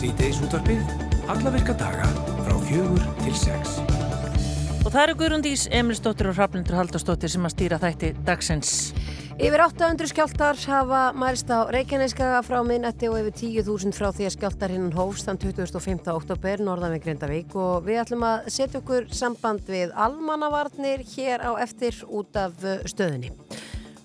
Sýteis útvarpið, alla virka daga frá fjögur til sex. Og það eru Guðrundís, Emilsdóttir og Hraflindur Haldarsdóttir sem að stýra þætti dagsins. Yfir 800 skjáltar hafa mælst á Reykjaneskaga frá minnetti og yfir 10.000 frá því að skjáltar hinn hófst þann 25. oktober norðan við Grindavík og við ætlum að setja okkur samband við almannavarnir hér á eftir út af stöðunni.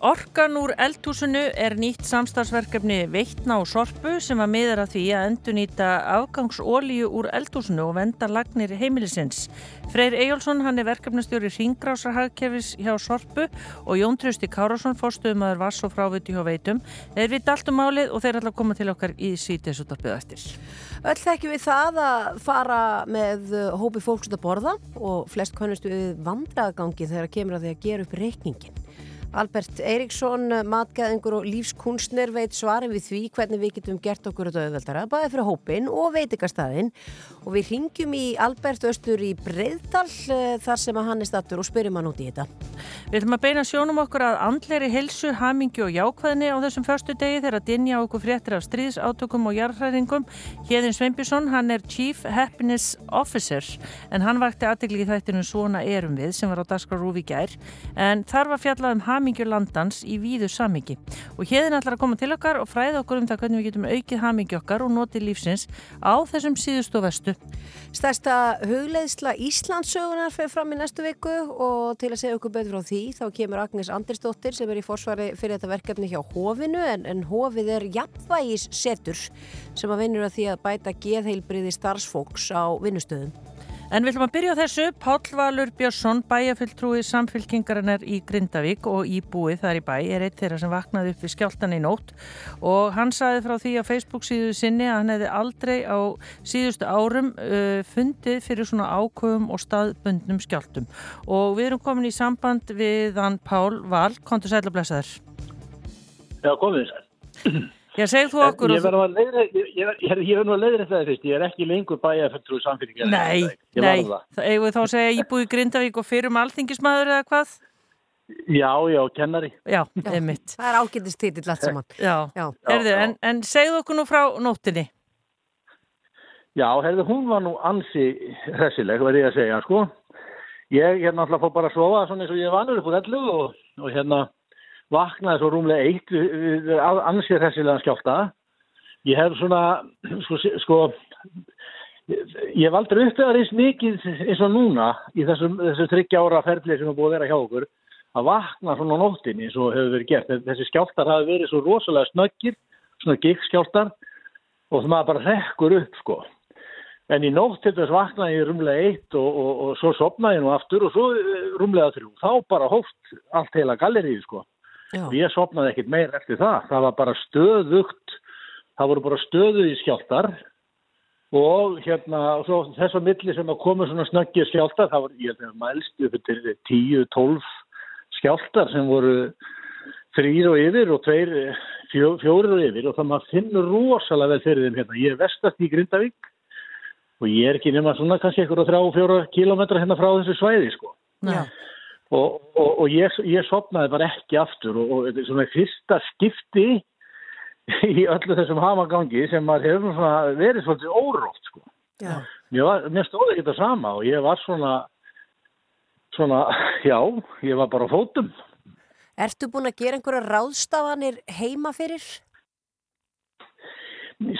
Orkan úr eldhúsinu er nýtt samstagsverkefni Veitna og Sorpu sem að miðra því að endunýta afgangsólíu úr eldhúsinu og venda lagnir heimilisins. Freyr Ejjólfsson, hann er verkefnastjóri Ringrásarhagkerfis hjá Sorpu og Jón Trausti Kárásson, fórstuðumæður Vass og fráviti hjá Veitum. Þeir vita allt um málið og þeir ætla að koma til okkar í sítiðsutarpið eftir. Öll þekkjum við það að fara með hópi fólks út að borða og flest konnustu við vandraðgangi þegar kemur að því að gera upp reikningin. Albert Eiríksson, matgæðingur og lífskunstner veit svarin við því hvernig við getum gert okkur þetta auðveldara, bæði fyrir hópin og veitikastæðin og við ringjum í Albert Östur í Breiðdal þar sem að hann er stattur og spyrjum hann út í þetta. Við ætlum að beina sjónum okkur að andleiri helsu, hamingi og jákvæðni á þessum förstu degi þegar að dinja okkur fréttir af stríðsátökum og jarðhræðingum. Hjeðin Sveinbjörnsson, hann er Chief Happiness Officer en hann vakti aðdegli í þættinu Svona erum við sem var á Daskar Rúfi gær en þar var fjallað um hamingju landans í víðu samingi og hérðin ætlar að koma til okkar og fræða okkur um það hvernig við getum aukið hamingju okkar og notið lífsins á þessum síðust og vestu. Stærsta hugleiðsla Íslandsögunar fyrir fram í næstu viku og til að segja okkur betur frá því þá kemur Agnes Andersdóttir sem er í forsvari fyrir þetta verkefni hjá Hófinu en, en Hófið er jafnvægis setur sem að vinnur að því að bæta geðheilbriði starfsfóks á vinnustöðum. En við ætlum að byrja á þessu. Páll Valur Björnsson, bæjafulltrúi samfylkingarinnar í Grindavík og í búið þar í bæ, er eitt þeirra sem vaknaði upp við skjáltan í nótt og hann saði frá því á Facebook síðu sinni að hann hefði aldrei á síðustu árum uh, fundið fyrir svona ákvöfum og staðbundnum skjáltum. Og við erum komin í samband við hann Pál Val, kontur sæl að blessa þér. Já, komið þess. Já, segð þú okkur... Ég verður nú að leiðra það fyrst, ég er ekki lengur bæja fyrir samfélgja. Nei, nei, það eigum við þá að segja íbúi Grindavík og fyrir um alþingismæður eða hvað? Já, já, kennari. Já, einmitt. Það er ágættist titill allt saman. Já, já. Herðu, en, en segð okkur nú frá nóttinni. Já, herðu, hún var nú ansi hressileg, verði ég að segja, sko. Ég, hérna, alltaf fór bara að sofa svona eins og ég vanur upp úr ellu og, og hérna vaknaði svo rúmlega eitt ansið þessilega skjálta. Ég hef svona, sko, sko ég hef aldrei uppvegar eins mikið eins og núna í þessum, þessu tryggja ára ferli sem er búið að vera hjá okkur að vakna svona nóttinni eins og hefur verið gert. Þessi skjáltar hafi verið svo rosalega snöggir, svona giggskjáltar og það maður bara rekkur upp sko. En í nótt til þess vaknaði ég rúmlega eitt og, og, og svo sopnaði ég nú aftur og svo rúmlega þrjú. Þá bara hóft allt heila gallerið sko. Ég sopnaði ekkit meir eftir það. Það var bara stöðugt það voru bara stöðu í skjáltar og hérna og þess að milli sem að koma svona snöggið skjáltar það voru, ég held að mælst upp til 10-12 skjáltar sem voru þrýr og yfir og tveir, fjó, fjórir og yfir og það maður finnur rosalega vel fyrir þeim hérna, ég er vestast í Grindavík og ég er ekki nema svona kannski eitthvað og fjóra kilómetra hérna frá þessu svæði sko. Já og, og, og ég, ég sopnaði bara ekki aftur og, og svona fyrsta skipti í öllu þessum hamagangi sem maður hefur verið svolítið órótt sko. var, mér stóði ekki það sama og ég var svona svona, já, ég var bara fótum Ertu búin að gera einhverja ráðstafanir heima fyrir?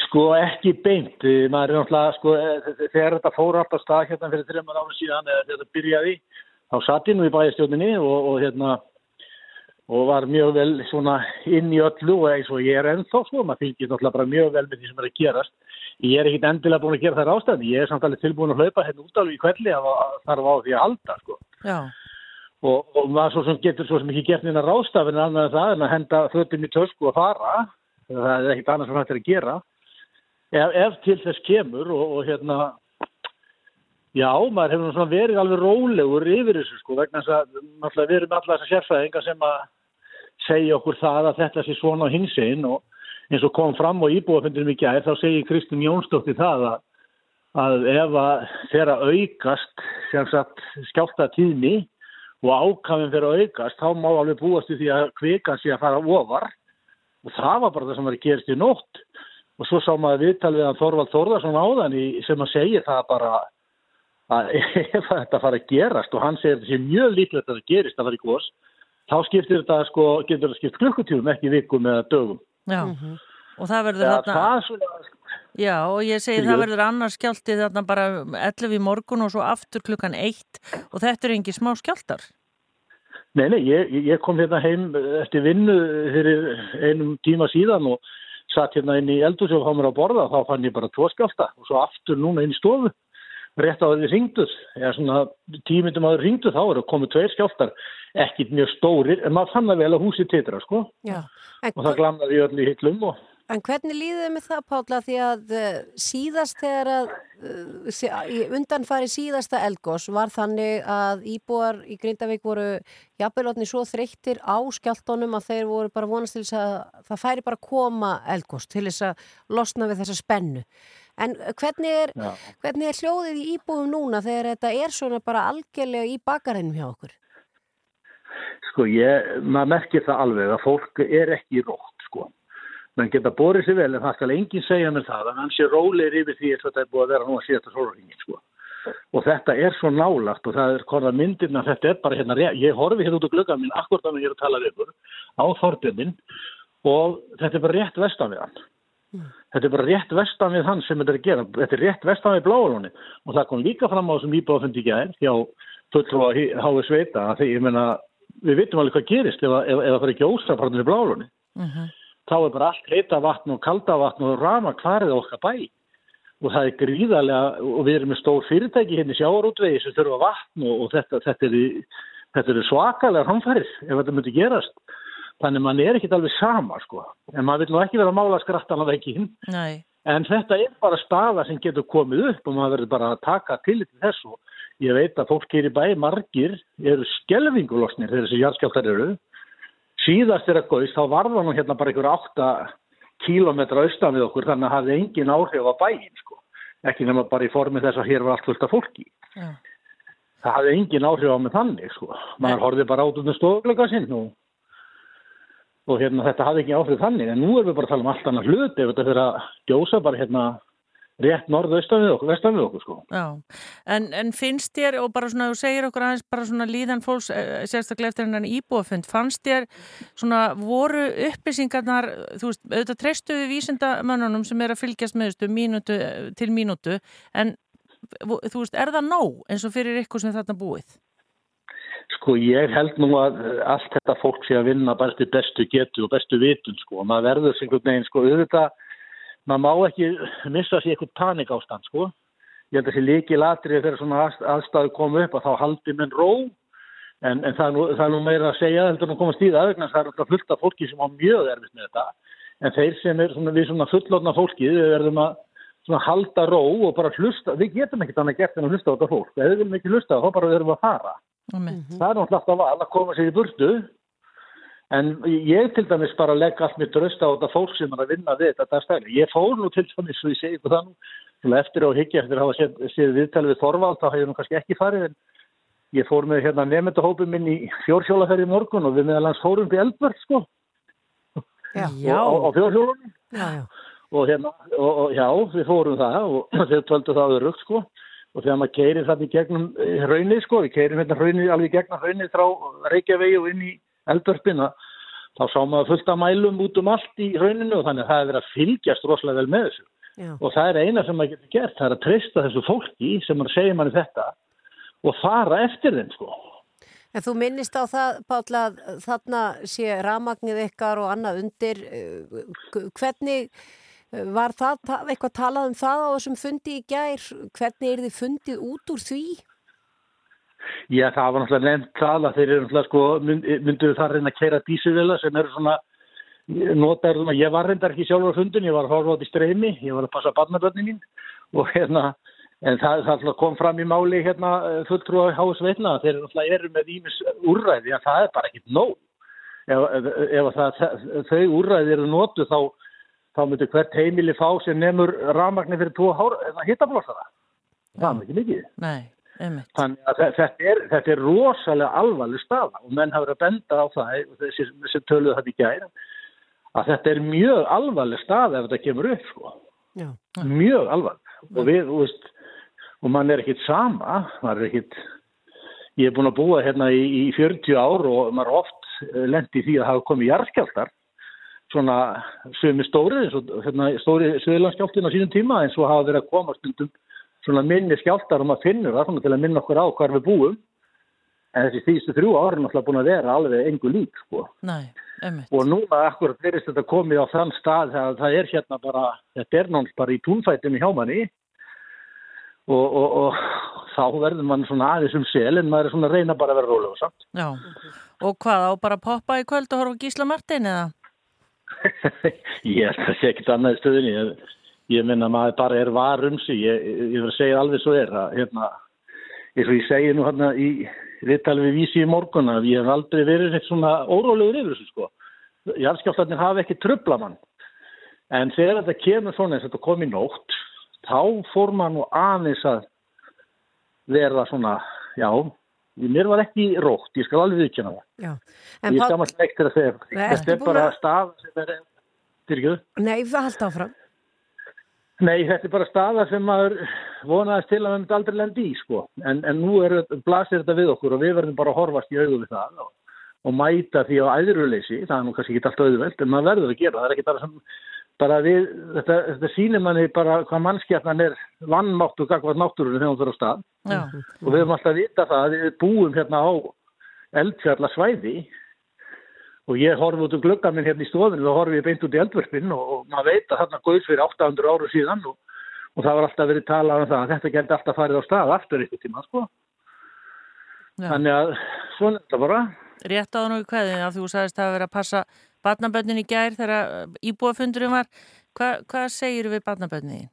Sko ekki beint, maður er náttúrulega sko, þegar þetta fór alltaf stað hérna fyrir þreymar ára síðan eða þetta byrjaði þá satt ég nú í bæjastjóninni og, og hérna og var mjög vel svona inn í öllu og eins og ég er ennþá sko, maður fylgir náttúrulega bara mjög vel með því sem er að gerast. Ég er ekkit endilega búin að gera þær ástæðni, ég er samt alveg tilbúin að hlaupa hérna út alveg í kvelli að var á því að halda sko. Og, og maður svo sem getur svo sem ekki gert neina rástafinn annað en það en að henda fötum í tösku og fara, það er ekkit annað sem hægt er að gera. Ef, ef til þess kemur og, og hérna Já, maður hefur svona verið alveg rólegur yfir þessu sko vegna þess að náttúrulega við erum alla þessar sérfæðingar sem að segja okkur það að þetta sé svona á hinsinn og eins og kom fram og íbúafundinum í gæð þá segir Kristján Jónsdóttir það að, að ef að þeirra aukast sem sagt skjálta tíðni og ákafinn fyrir að aukast þá má alveg búast því að kvikan sé að fara ofar. Og það var bara það sem var að gerast í nótt. Og svo sá maður viðtal við hann Þorvald Þórðarsson áðan í, sem að segja það bara að ef þetta fara að gerast og hann segir sé mjög líklegt að það gerist að fara í gos þá skiptir þetta sko, getur þetta skipt klukkutífum ekki vikum eða dögum. Já, og það verður ja, þarna, það svona, já, og ég segi Fyrir það verður annars skjálti þarna bara 11 í morgun og svo aftur klukkan 1 og þetta er engi smá skjáltar. Nei, nei, ég, ég kom hérna heim eftir vinnu fyrir einum tíma síðan og satt hérna inn í og mér að borða. Þá fann ég bara tvo skjálta og svo aftur núna inn í stofu rétt á því ringduð eða svona tímyndum að ringduð þá eru komið tveir skjáltar ekkit mjög stórir en maður fann það vel að húsi titra sko Já. Og það glamnaði öll í hillum og en hvernig líðið með það, Pálla, því að uh, síðast þegar að í undanfari síðasta eldgós var þannig að íbúar í Grindavík voru jafnvelotni svo þreyttir á skjáltónum að þeir voru bara vonast til þess að það færi bara að koma eldgós til þess að losna við þessa spennu. En uh, hvernig er, hvernig er hljóðið í íbúum núna þegar þetta er svona bara algjörlega í bakarænum hjá okkur? Sko ég, maður merkir það alveg að fólk er ekki rótt sko. menn geta borið sér vel en það skal enginn segja mér það að hann sé rólegir yfir því að þetta er búið að vera nú að síðasta sólringin sko. og þetta er svo nálagt og það er konar myndirna þetta er bara hérna, ég horfi hérna út á glöggan minn akkur þannig að ég er að tala við ykkur á Þorbjörnin og þetta er bara rétt vestan við hann þetta er bara rétt vestan við hann sem þetta er að gera. Þetta er rétt vestan við bláalóni og það kom líka fram á þessum íbáðafundi í gær hjá fulltrúa H.V. Sveita að því ég meina við vitum alveg hvað gerist ef, að- það fyrir ekki ósafarnir í bláalóni þá er bara allt heita vatn og kalda vatn og rama hvarið okkar bæ. Og það er gríðarlega og við erum með stór fyrirtæki hérna í sjáarútvegi sem þurfa vatn og, og þetta, þetta, er, þetta er svakalega hamfæris ef þetta myndi gerast þannig mann er ekkit alveg sama sko en maður vil nú ekki vera að mála skrattan ekki Nei, en þetta er bara staða sem getur komið upp og maður verður bara að taka til þessu ég veit að fólk hér í bæ margir eru skelvingulosnir þegar þessi jarðskjáltar eru síðast er að góðist þá var það nú hérna bara einhver 8 kílometra austan við okkur þannig að hafði engin áhrif á bæin sko. ekki nema bara í formi þess að hér var allt fullt af fólki já. það hafði engin áhrif á mig þannig sko. maður horfið bara át um stofglöka sinn og, og hérna þetta hafði ekki áhrif þannig en nú erum við bara að tala um allt annað hlut ef þetta fyrir að gjósa bara hérna rétt norðaustan við okkur, vestan við okkur sko. En, en finnst þér og bara svona, þú segir okkur aðeins bara svona líðan fólks, eh, sérstaklega eftir hennan íbúafund, fannst þér svona voru upplýsingarnar, þú veist, auðvitað treystu við vísindamönnunum sem er að fylgjast með þessu mínútu eh, til mínútu, en þú veist, er það nóg eins og fyrir ykkur sem þarna búið? Sko ég held nú að eh, allt þetta fólk sé að vinna bara til bestu getu og bestu vitun sko. Og maður verður sem einhvern veginn sko. Auðvitað, maður má ekki missa sér eitthvað panik ástand sko. Ég held að þessi líki latri þegar svona aðst- aðstæðu komu upp að þá haldi menn ró. En, en það, er nú, það er nú meira að segja heldur nú komast í það vegna þess að það er alltaf fullt af fólki sem á mjög erfitt með þetta. En þeir sem er svona, við svona fullotna fólki við verðum að svona halda ró og bara hlusta, við getum ekkert annað gert en að hlusta á þetta fólk, ef við viljum ekki hlusta þá bara verðum við að fara. Það er náttúrulega alltaf val að koma sér í burtu. En ég til dæmis bara legg allt mér dröst á þetta fólk sem er að vinna við þetta stæli. Ég fór nú til dæmis og ég segi nú svona eftir á higgja eftir að hafa séð, viðtali við Þorvald þá hef ég nú kannski ekki farið en ég fór með hérna nefndahópin minn í fjórhjólaferði morgun og við meðal hans fórum til Eldberg sko. Já. Já, og, á fjórhjólunum. Já, já. og hérna, og, og já, við fórum það og þeir töldu það örugt sko og þegar maður keirir það í gegnum eh, hraunið sko, við keirum hérna hraunið alveg í gegnum hraunið frá Reykjavegi og inn í Eldvörpina, þá sá maður fullt af mælum út um allt í hrauninu og þannig að það er verið að fylgjast rosalega vel með þessu Já. og það er eina sem maður getur gert, það er að treysta þessu fólki sem maður segir manni þetta og fara eftir þeim sko En þú minnist á það, Páll, að þarna sé ramagnið ykkar og annað undir. eh, Hvernig var það, ta- eitthvað talað um það á þessum fundi í gær? Hvernig er þið fundið út úr því? Já, það var náttúrulega nefnt það að þeir eru náttúrulega sko, mynd, myndu það reyna að keira dísuvela sem eru svona notaður, ég var reyndar ekki sjálfur á fundin, ég var að horfa á því streymi, ég var að passa barnabörnin mín og hérna, en það, það kom fram í máli hérna eh, fulltrúa Háis Veitna, þeir náttúrulega eru með ímis úrræði, en það er bara ekkit nóg. Ef, ef, það, þau úrræði eru notu þá, þá myndu hvert heimili fá sem nefnur rafmagni fyrir tvo hittablósara. Það er ekki mikið. nei, einmitt. Þannig að þe- þetta er, þetta er rosalega alvarleg staða og menn hafa verið að benda á það, þessi, þessi töluðu þetta í gæri, að þetta er mjög alvarleg stað ef þetta kemur upp sko. Já. Mjög alvarleg. Og við, þú veist, og mann er ekkit sama, maður er ekkit, ég er búin að búa hérna í, í 40 ár og maður er oft lendi því að hafa komið jarðskjáltar, svona sömu stóri, eins og hérna, stóri söðurlandskjáltin á sínum tíma, eins og hafa verið að koma stundum svona minni skjáltar og maður finnur það til að minna okkur á hvar við búum. En þessi síðustu þrjú ára er náttúrulega búin að vera alveg engu lík, sko. Nei. Og núna akkurat verist þetta komið á þann stað þegar það er hérna bara, þetta er náttúrulega bara í túnfættinu hjá manni og, og, og þá verður mann svona aðeins um sel en maður er svona að reyna bara að vera rólega og hvað á bara að poppa í kvöld og horfa Gísla Martin eða? Ég held að það sé ekkert annað í stöðinni. Ég, ég minna maður bara er varum sig, ég, ég verður að segja alveg svo er að hérna, eins og ég segi nú hérna í viðtalið við vísi í morgun að ég hef aldrei verið eitt svona órólegur yfir þessu sko. Jarðskjálftarnir hafa ekki tröfla mann. En þegar þetta kemur svona eins og þetta kom í nótt, þá fór maður nú aðeins að verða svona, já, mér var ekki rótt, ég skal alveg viðkjöna það. Já. Ég En Páll, skamast ekki til að segja. Þetta er bara að- stað sem er, fyrirgjöðu? nei, það haldt áfram. Nei, þetta er bara staða sem maður vonaðist til að við myndum aldrei lendi í, sko. En, en nú er, blasir þetta við okkur og við verðum bara að horfast í augu við það og, og mæta því á æðruleysi. Það er nú kannski ekki alltaf auðvelt, en maður verður að gera. Það er ekki bara sem, bara við, þetta, þetta sýnir manni bara hvað mannskjarnan er vannmátt og gagvað náttúrunni þegar hún fyrir á stað. Já, Og við höfum alltaf að vita það að við búum hérna á eldfjallasvæði og ég horfi út um gluggan minn hérna í stofinu og horfi ég beint út í eldvörpinn og, og maður veit að þarna gauð fyrir 800 áru síðan og, og það var alltaf verið talað um það að þetta geti alltaf farið á stað aftur ykkur tíma sko. Þannig að svona þetta bara. Rétt á nú í kveðinu að þú sagðist að vera að passa barnabönnin í gær þegar íbúafundurinn var. Hva, hvað segir við barnabönnin?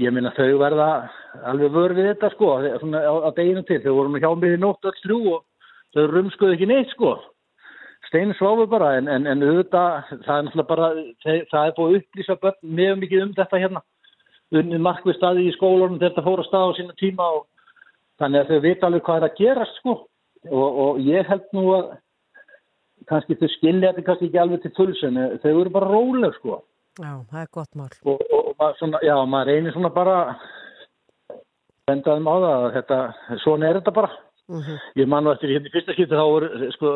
Ég minna þau verða alveg vör við þetta sko svona á, á deginu til. Þau voru nú hjá mig í nótt öll þrjú og þau rumskuðu ekki neitt sko. Stein sváfu bara en, en, en auðvitað það er náttúrulega bara, þeir, það er búið upplýsa börn mjög mikið um þetta hérna. Unnið markvið staði í skólanum þegar þetta fór að staða á sína tíma og þannig að þau vita alveg hvað er að gerast sko. Og, og ég held nú að kannski þau skilja þetta kannski ekki alveg til fulls en eh, þau eru bara róleg sko. Já, það er gott mál. og, og, og maður, svona, já, maður reynir svona bara bendaðum á það að þetta, svona er þetta bara. Mm ég man nú eftir hérna í fyrsta skipti þá voru sko,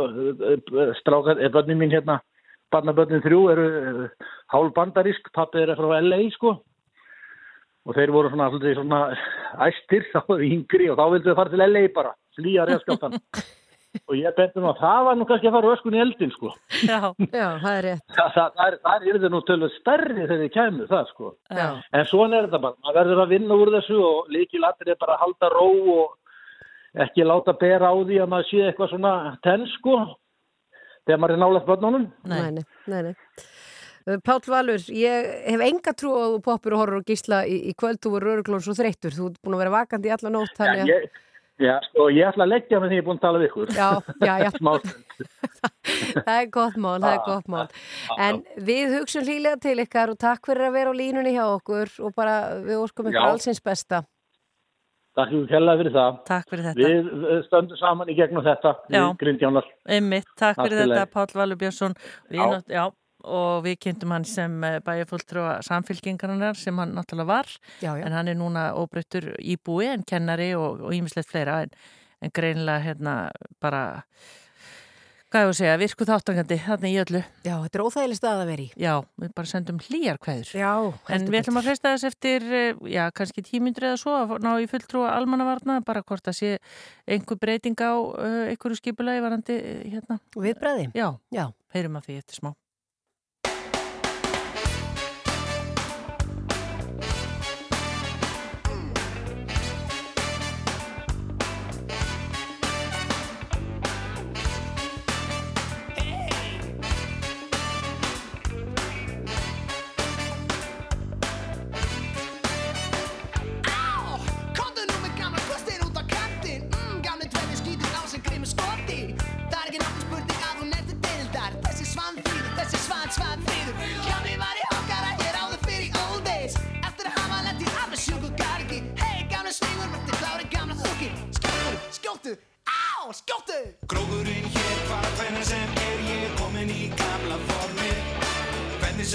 strákar, er börnin mín hérna barnabörnin þrjú eru eh, hálf bandarísk, pappi er frá LA sko. Og þeir voru svona svona æstir, þá yngri og þá vildu þau fara til LA bara, slýja reyðskjáttan og ég bendi nú að það var nú kannski að fara öskun í eldin sko Já, Já, það er rétt. það, það, það, er, það er nú tölvöld stærri þegar þið kemur það sko já, En svona er þetta bara, maður verður að vinna úr þessu og líkilattir er bara að halda ró og ekki láta bera á því að maður sé eitthvað svona tenn sko þegar maður er nálað börnunum. nei. Nei, nei. Uh, Páll Valur, ég hef enga trú á að þú poppur og horfur og gísla í, í kvöld, þú voru öruglón svo þreyttur, þú ert búin að vera vakandi í alla nótt, þannig að, Ég, já, sko, ég ætla að leggja með því ég er búin að tala við ykkur. já, já, já, það er gott mál, það er gott mál. En við hugsun hlýlega til ykkar og takk fyrir að vera á línunni hjá okkur og bara við óskum ykkur allsins besta. takk fyrir kjærlega fyrir það. Takk fyrir þetta. Við eh, stöndum saman í gegnum þetta, Já. Einmitt, takk Allt fyrir í þetta. Páll Valur Björnsson Við Já. nátt- já, og við kynntum hann sem bæjarfulltrúa samfylkingarinnar sem hann náttúrulega var Já, já. en hann er núna óbreyttur íbúi en kennari og ímislegt fleira en, en greinilega hérna bara hvað ég að segja, virku þáttangandi þarna í öllu, Já, þetta er óþægileg stað að vera í. já, við bara sendum hlýjar kveður Já, En við ætlum að fresta þess eftir, eh, já, kannski tímyndur eða svo að ná í fulltrúa almannavarna, bara hvort að sé einhver breyting á uh, einhverju skipulagi varandi, eh, hérna. Viðbræði. Já, Já. heyrum að því eftir smá.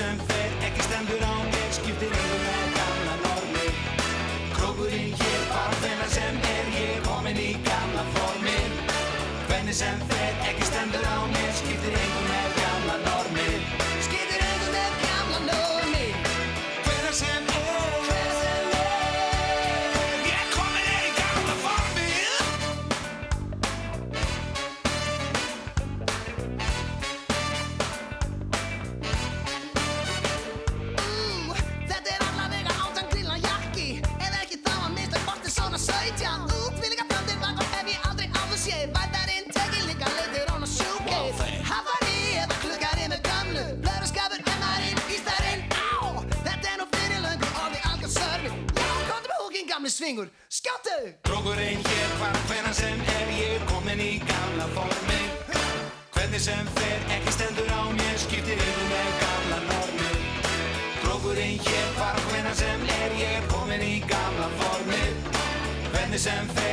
and peningur, skjáttu! Drókurinn hér hvar hvernan sem er ég komin í gamla formi. Hvernig sem fer ekki stendur á mér skiptir yfir með gamla normi. Drókurinn hér hvar hvernan sem er ég komin í gamla formi. Hvernig sem fer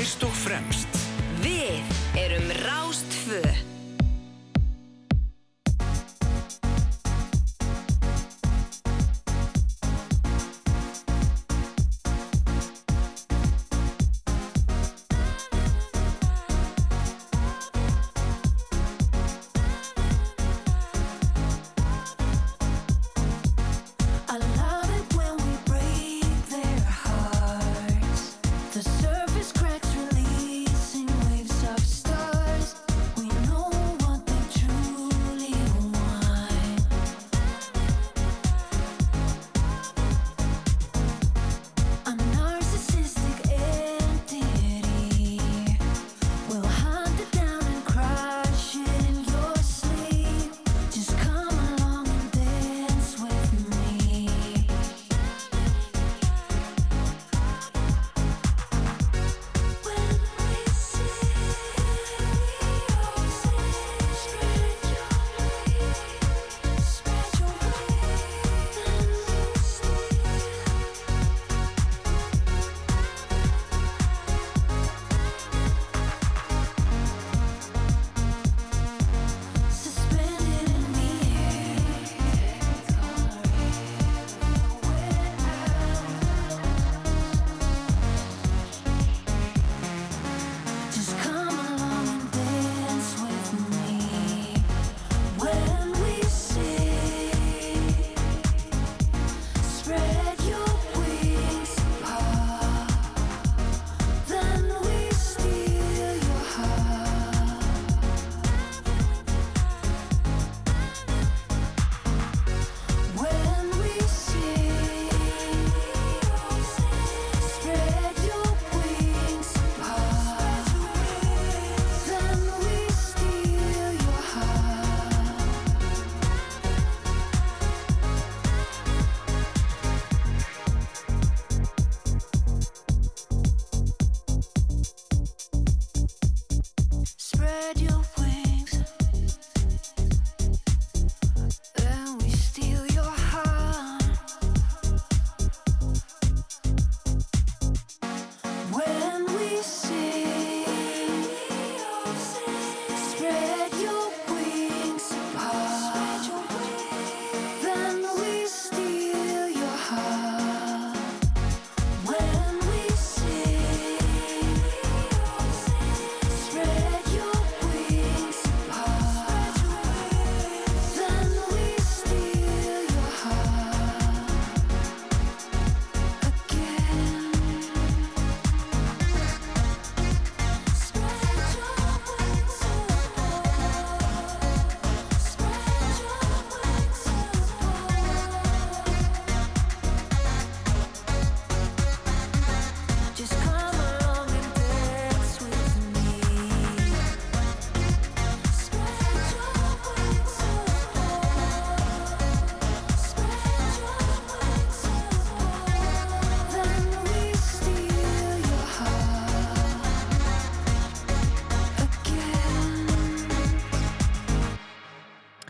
fyrst og fremst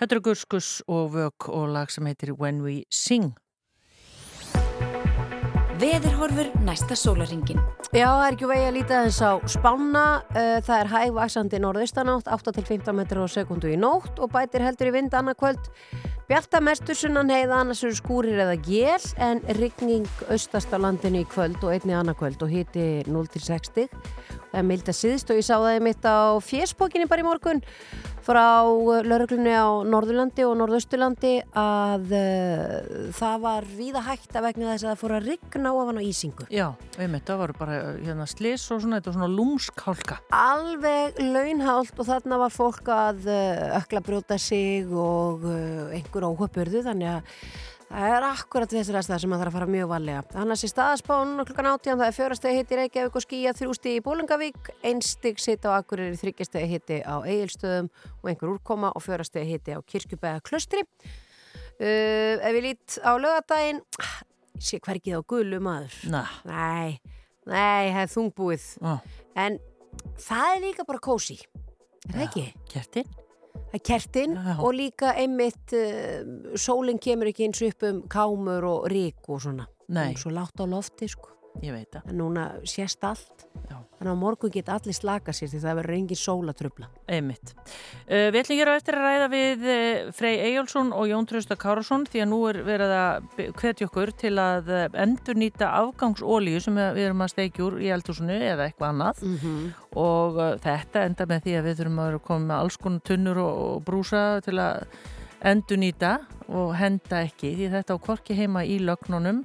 Þetta eru Guskus og Vök og lag sem heitir When We Sing. Veðurhorfur næsta sólaringin. Já, það er ekki vegi að líta þess á spána. Eh, Það er hægvaksandi norðaustanátt, 8-15 metrar á sekundu í nótt og bætir heldur í vind annarkvöld. Bjarta mestur sunnan heiða, annars eru skúrir eða gél, en rigning austast á landinu í kvöld og einni annarkvöld og hiti 0-60. Það er milda síðst og ég sá það mitt á fjersbókinni bara í morgun frá lauruglunni á Norðurlandi og Norðausturlandi að uh, það var víða hægt að vegna þess að það fór að rigna ofan á ísingu. Já, einmitt, það voru bara hérna, slis og svona, þetta var svona lúmskálka. alveg launhált og þarna var fólk að uh, ökla brjóta sig og uh, einhver óhöpurðu þannig að það er akkurat þessir aðstæðar sem maður þarf að fara mjög valega. Annars er staðaspán klukkan átján, það er fjórastegi hitti í Reykjavík og skýja þrjústi í Bólingavík, einstig sitt á Akureyri, þryggjastegi hitti á Egilstöðum og einhver úrkoma og fjórastegi hitti á Kirkjubæða klöstri. Uh, ef ég lít á lögadaginn, sé hvergið á gulu maður. Na, Nei, nei, það er þungbúið. á, En það er líka bara kósi. Er það ekki? kertin. Er kertin Já. og líka einmitt uh, sólinn kemur ekki eins upp um kámur og rík og svona. Nei. Er Svo látt á lofti, sko. Ég veit það. En núna sést allt. Já. Þannig að morgun geta allir slaka sér því það verður engin sólatrubla. Einmitt. Uh, við ætlum hér á eftir að ræða við uh, Frey Eyjálsson og Jón Trausta Kárasson því að nú er verið að hvetja okkur til að uh, endur nýta afgangsólíu sem við erum að steikja úr í eldhúsinu eða eitthvað annað Mm -hmm. og uh, þetta enda með því að við þurfum að vera koma með alls konar tunnur og, og brúsa til að endur nýta og henda ekki því þetta á korki heima í lögnunum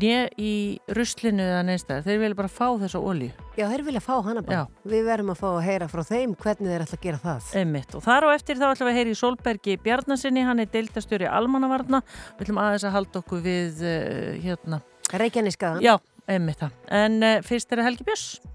nýja í ruslinu eða neistar. Þeir vilja bara fá þessa ólíu. Já, þeir vilja fá hana bara. Já. Við verðum að fá að heyra frá þeim hvernig þeir ætla að gera það. Einmitt. Og þar á eftir þá ætlum við að heyri í Solbergi Bjarnasinni, hann er deildastjóri almannavarna. Við ætlum aðeins að halda okkur við uh, hérna. Reykjaneskaðan. Já, einmitt það. En uh, fyrst er það Helgi Björns.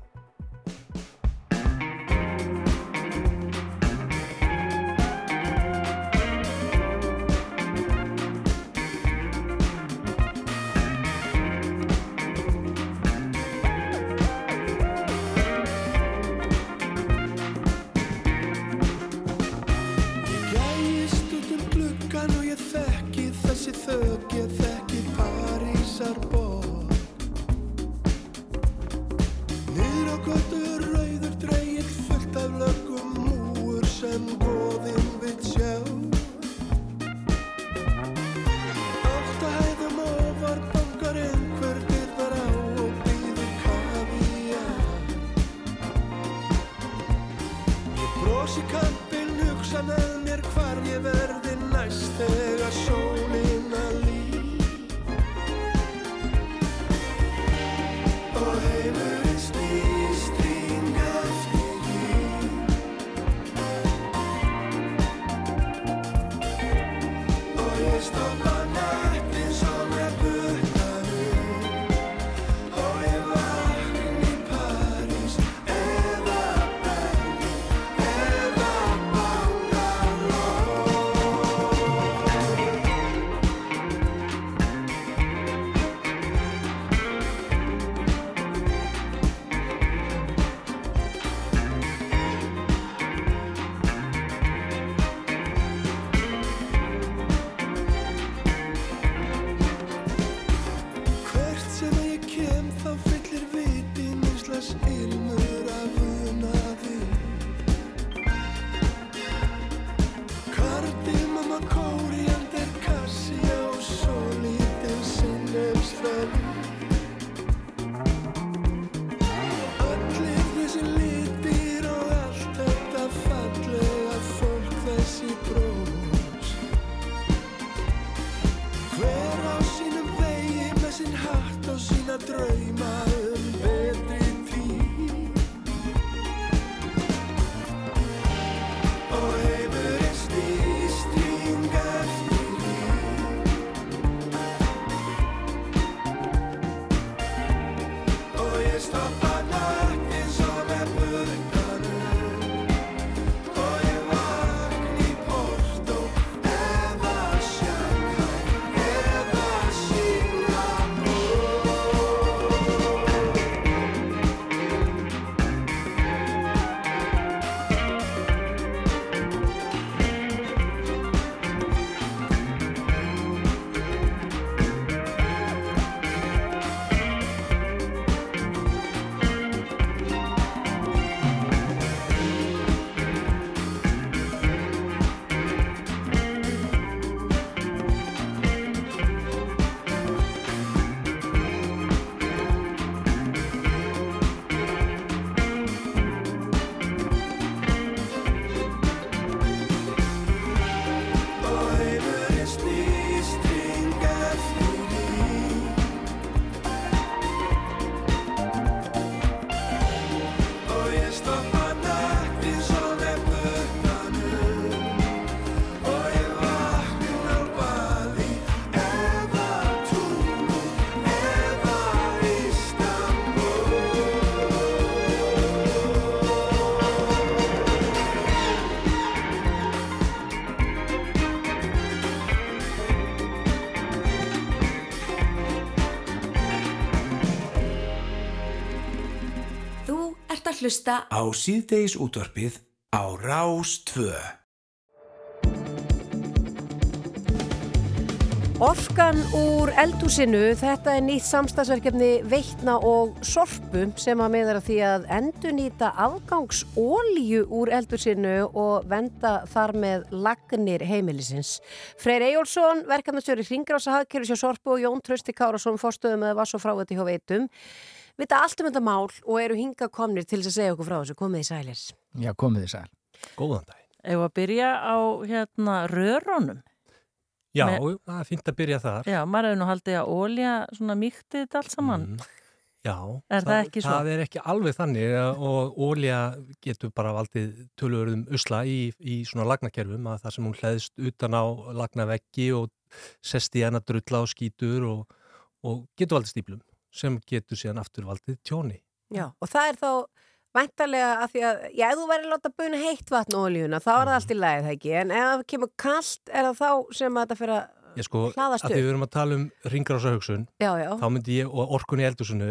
Að hlusta Á síðdeis útvarpið á Rás 2. Orkan úr eldhúsinu, þetta er nýtt samstagsverkefni Veitna og Sorpu sem að meðara því að endurnýta afgangsólíu úr eldhúsinu og venda þar með lagnir heimilisins. Freyr Eyjólfsson, verkefnastjóri Hringrása Hagkerfis hjá Sorpu og Jón Trausti Kárasson, forstöðum með Vass og Frávati hjá Veitum, vita allt um þetta mál og eru hinga komnir til þess að segja okkur frá þessu. Komið í sælir. Já, komið þið sæl. Góðan dag. Ef að byrja á hérna rörunum. Já, Með- það er fínt að byrja þar. Já, maður hefur nú haldið að ólja svona mýkti þetta allt saman. Mm, Já. Er það ekki svo? Það er ekki alveg þannig og ólja getur bara valdið tölurðum usla í, í svona lagnakerfum að það sem hún hleðst utan á lagnaveggi og sest í hana drulla og skítur og, og getur valdið stíplum sem getur síðan aftur valdið tjóni. Já, og það er þá væntalega að því að, já, ef þú verður að láta buna heitt vatn og olíuna, þá er það allt í lagi það ekki, en ef það kemur kallt, er það þá sem þetta fyrir að, sko, Hlaðast að því upp. við erum að tala um ringrásahugsun, já, já, þá myndi ég, og orkun í eldusinu,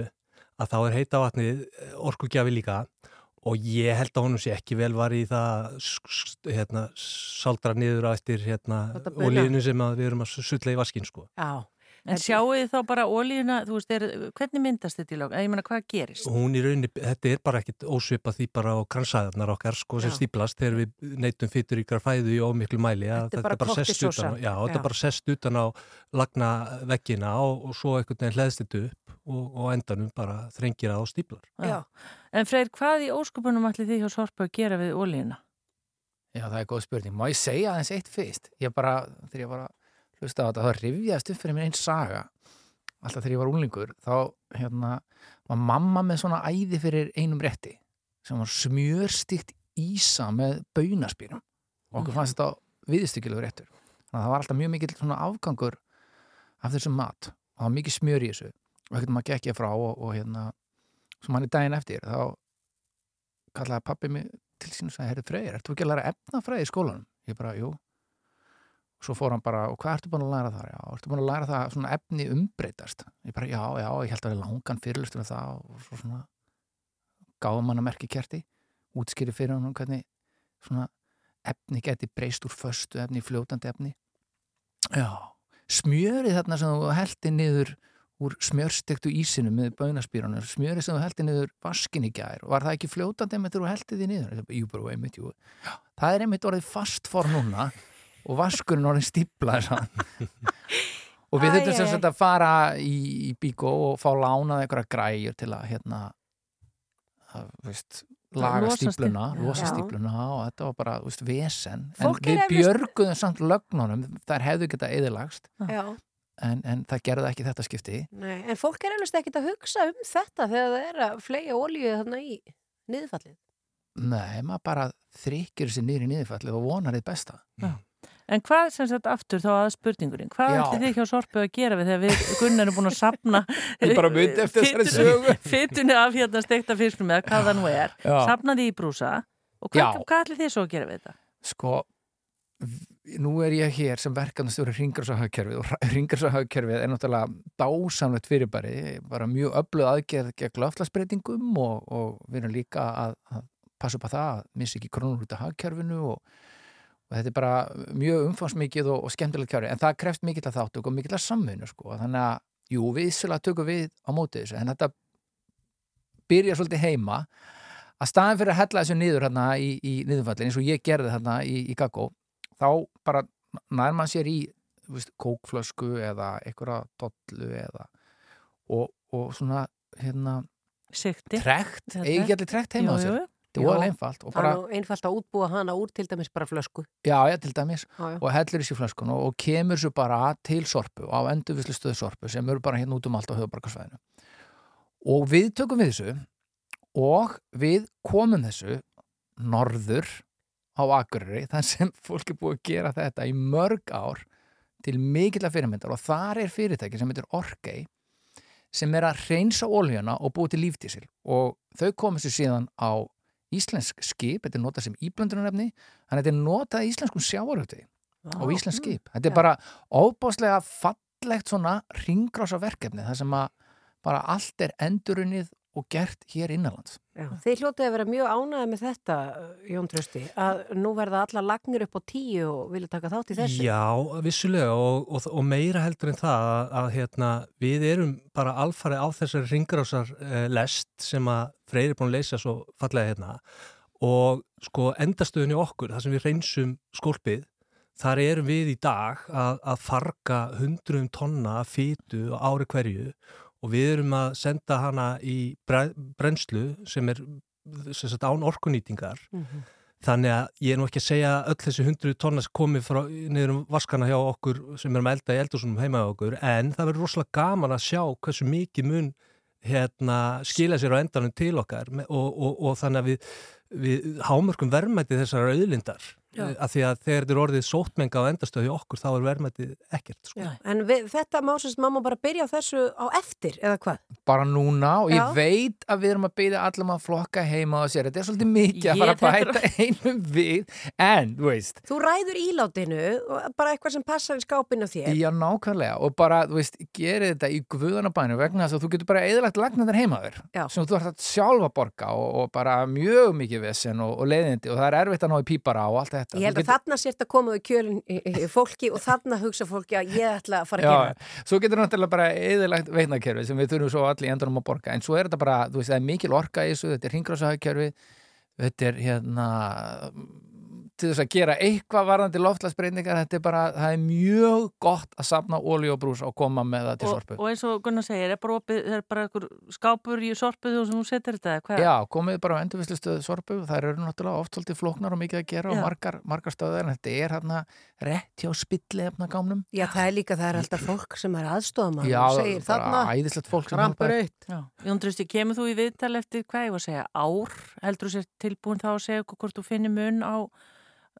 að þá er heita vatnið orkugjafi líka og ég held að honum sé ekki vel var í það hérna, saldra niður á eftir hérna, olíinu sem við erum að sulla í vaskinn sko. já. En sjáu þið þá bara ólíuna, þú veist, er, hvernig myndast þetta í lók? Ég meina, hvað gerist? Hún í rauninni, þetta er bara ekkit ósvipa því bara á kransæðarnar okkar sko sem stíplast þegar við neytum fytur ykkur fæðu í ómiklu mæli að Þetta er bara utan já, þetta er bara sest utan á lagna veggina og, og svo einhvern veginn hleðst þetta upp og, og endanum bara þrengir það á stíplar. Já. En Freyr, hvað í óskupunum ætli þið hjá Sorpu að gera við ólíuna? Já, það er góð spurning. Má ég segja aðeins eitt fyrst? Ég bara, þegar ég bara hlusta á þetta, þá rifjaðist upp fyrir mér einn saga. Alltaf þegar ég var úlingur, þá hérna, var mamma með svona æði fyrir einum rétti sem var smjörstíkt ísa með baunaspýrum. Og okkur fannst þetta viðstykkilegur réttur. Þannig að það var alltaf mjög mikill svona afgangur af þessum mat. Og það var mikið smjör í þessu. Og ekkert maður gekk ég frá og, og hérna, svo manni daginn eftir, þá kallaði pappi mig til sín og sagði, herri Freyr, ertu ekki að læra efnafræði í skólanum? Ég bara, jú. Svo fór hann bara, og hvað ertu búin að læra þar? Já, ertu búin að læra það að svona efni umbreytast? Ég bara, já, já, ég held að við langan fyrirlustur um það og svo svona gáðum hann að merki kerti, útskýri fyrir hann hvernig svona efni geti breyst úr föstu efni fljótandi efni. Já, smjörið þarna sem þú heldi niður úr smjörstektu ísinu með baunaspýrunum, smjörið sem þú heldi niður vaskin í gær, var það ekki fljótandi þegar þú heldi því niður? Það er einmitt orðið fast for núna og vaskurinn orðið stípla og við Æ, þurfum sem sagt að fara í, í bíkó og fá lánað einhverja græjur til að hérna að, veist, laga stípluna stífluna. losa Já. stípluna og þetta var bara, þú veist, vesen. Fólk en við björguðum samt lögnunum. Þær hefðu geta eðilagst já. en, en það gerði ekki þetta skipti. Nei, en fólk er eflust ekkit að hugsa um þetta þegar það er að flega olíu þarna í niðurfallið. Nei, maður bara þrykir sér niður í niðurfallið og vonar þið besta En hvað sem sagt aftur þá að spurningurinn? Hvað Já. ætli þið hjá Sorpu að gera við þegar við Gunnar erum búin að sapna fytunni af hérna steikta fisknum eða hvað það nú er, Já. sapna því í brúsa og hvað, hvað ætli þið svo að gera við þetta? Sko, nú er ég hér sem verkefnastjóri ringarsahagkerfið og ringarsahagkerfið er náttúrulega dásamlegt fyrirbæri, bara mjög öfluð aðgerð gegn löflagsbreytingum og, og við erum líka að, að passa upp að það, að missa ekki krónur út af hagkerfinu og, og þetta er bara mjög umfangsmikið og, og skemmtilegt kjörfi, en það kreft mikill að þáttöku og mikill að samvinnu, sko, þannig að jú, við svolítið tökum við á móti þessu, en þetta byrja svolítið heima. Að staðin fyrir að hella þessu niður hérna í, í niðurfallin eins og ég gerði hérna í, í Gaggo þá bara nær mann sér í veist, kókflösku eða einhverja dollu eða og, og svona hérna trekt, Þetta- eigi ekki allir trekt heima á sér. Þetta er alveg einfalt bara, einfalt að útbúa hana úr til dæmis bara flösku. já, já, til dæmis. Já, já. og hellir þessi flöskun og, og kemur svo bara til sorpu á endurvislu stöðu sorpu sem eru bara hérna út um allt á höfubarkasvæðinu og við tökum við þessu og við komum þessu norður á Akureyri þar sem fólk er búið að gera þetta í mörg ár til mikill fyrirmyndar. Og þar er fyrirtæki sem heitir Orkei sem er að reynsa óljuna og búið til líftísil og þau komið sér síðan á íslensk skip, þetta er notað sem íblöndunarefni þannig að þetta er notað íslenskum sjávaröfti á íslensk skip. Þetta er bara óbáslega fallegt svona ringrása verkefni þar sem að bara allt er endurunnið og gert hér innanlands. Já, þið hljótið að vera mjög ánægði með þetta, Jón Trösti, að nú verða alla lagnir upp á tíu og vilja taka þátt í þessu. Já, vissulega og, og, og meira heldur en það að, að hérna, við erum bara alfarið á þessari ringrásar uh, lest sem að Freyr er búin að leysa svo fallega hérna og sko endastöðunni okkur, þar sem við reynsum skólpið, þar erum við í dag að, að farga hundruðum tonna fytu á ári hverju og við erum að senda hana í bre- brennslu sem er sem sagt, án orkunýtingar Mhm. þannig að ég er nú ekki að segja að öll þessi hundruð tonna sem komið frá, niður um vaskana hjá okkur sem erum að elda í eldursunum heima á okkur en það verður rosalega gaman að sjá hversu mikið mun hérna, skila sér á endanum til okkar og, og, og þannig að við, við hámörkum verðmæti þessar auðlindar. Af því að þegar þetta er orðið sótmenga á endastöði okkur þá er verðmætið ekkert sko. En við, þetta má sérst mamma bara byrja þessu á eftir, eða hvað? Bara núna og ég Já. veit að við erum að byggja allum að flokka heima og sér, þetta er svolítið mikið að fara að bæta einum við, en, þú veist, Þú ræður ílátinu, og bara eitthvað sem passar í skápinu á þér. Já, nákvæmlega og bara, þú veist, gerið þetta í guðanabænu vegna þess að þú getur bara eðlagt lagnar þar heima þér Já. sem þú ert að sjálfa borga og, og það þetta. Ég held að þarna sért að koma við kjölinn fólki og þarna hugsa fólki að ég ætla að fara að gera Já, svo getur náttúrulega bara eðlagt veitnakerfi sem við þurfum svo allir endunum að borga. En svo er þetta bara, þú veist, það er mikil orka í þessu þetta er hringrásahagkerfi þetta er hérna til þess að gera eitthvað varðandi loftlagsbreyningar, þetta er bara, það er mjög gott að safna ólí og brús og koma með það til Og, sorpu. og eins og Gunnar segir, er bara, opið, er bara skápur í sorpuðu sem þú setur þetta, eða hvað? Já, komið bara á endurvislustöðu sorpu þær eru náttúrulega oft svolítið flóknar og mikið að gera og Já. margar, margar stöður en þetta er hérna rétt hjá spillefna gámnum Já, það er líka, það er alltaf fólk sem er aðstofamæður Já, og segir bara þarna æðislegt fólk. Jón Trausti, kemur þú í viðtal eftir hvað ég var að segja, ár? Heldur þú sér tilbúin þá að segja hvort þú finnir mun á,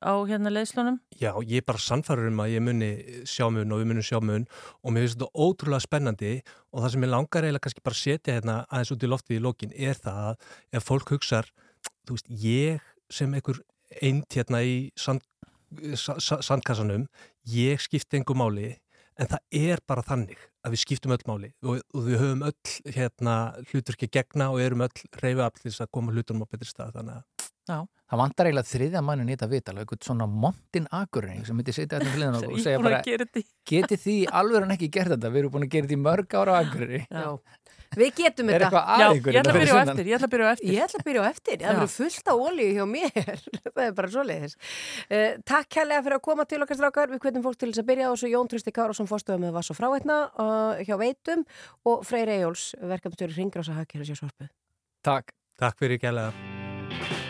á hérna leiðslunum? Já, ég er bara sannfærður um að ég muni sjá mun og við munum sjá mun og mér finnst þetta ótrúlega spennandi og það sem ég langar eiginlega kannski bara setja hérna aðeins út í loftið í lokin er það að ef fólk hugsar, þú veist, ég sem einhver eint hérna í sand, sa, sa, sandkassanum, ég skipti engu máli en það er bara þannig að við skiptum öll máli og, og við höfum öll hérna hlutur ekki gegna og erum öll reyfið af þess að koma hlutunum á betri stað þannig að Já. Það vantar eiginlega þriðja mannin í þetta vital eitthvað svona montin akureyring sem myndi sitja þetta hliðan og segja bara geti því alveg en ekki gert þetta við erum búin að gera þetta í mörg ára á akureyri Já. Við getum Er þetta. eitthvað að Já, ég ætla að hérna byrja á eftir, ég ætla að byrja á eftir. Ég ætla að byrja á eftir, það verður fullt af olíu hjá mér, það er bara svoleiðis. Uh, takk kærlega fyrir að koma til okkar strákar, við hvernig fólk til þess að byrja á þessu Jón Tristi Kárásson fórstöðum með Vass og Fráveitna uh, hjá Veitum og Freyr Eyjóls, verkefnstjóri Ringrása. Takk Takk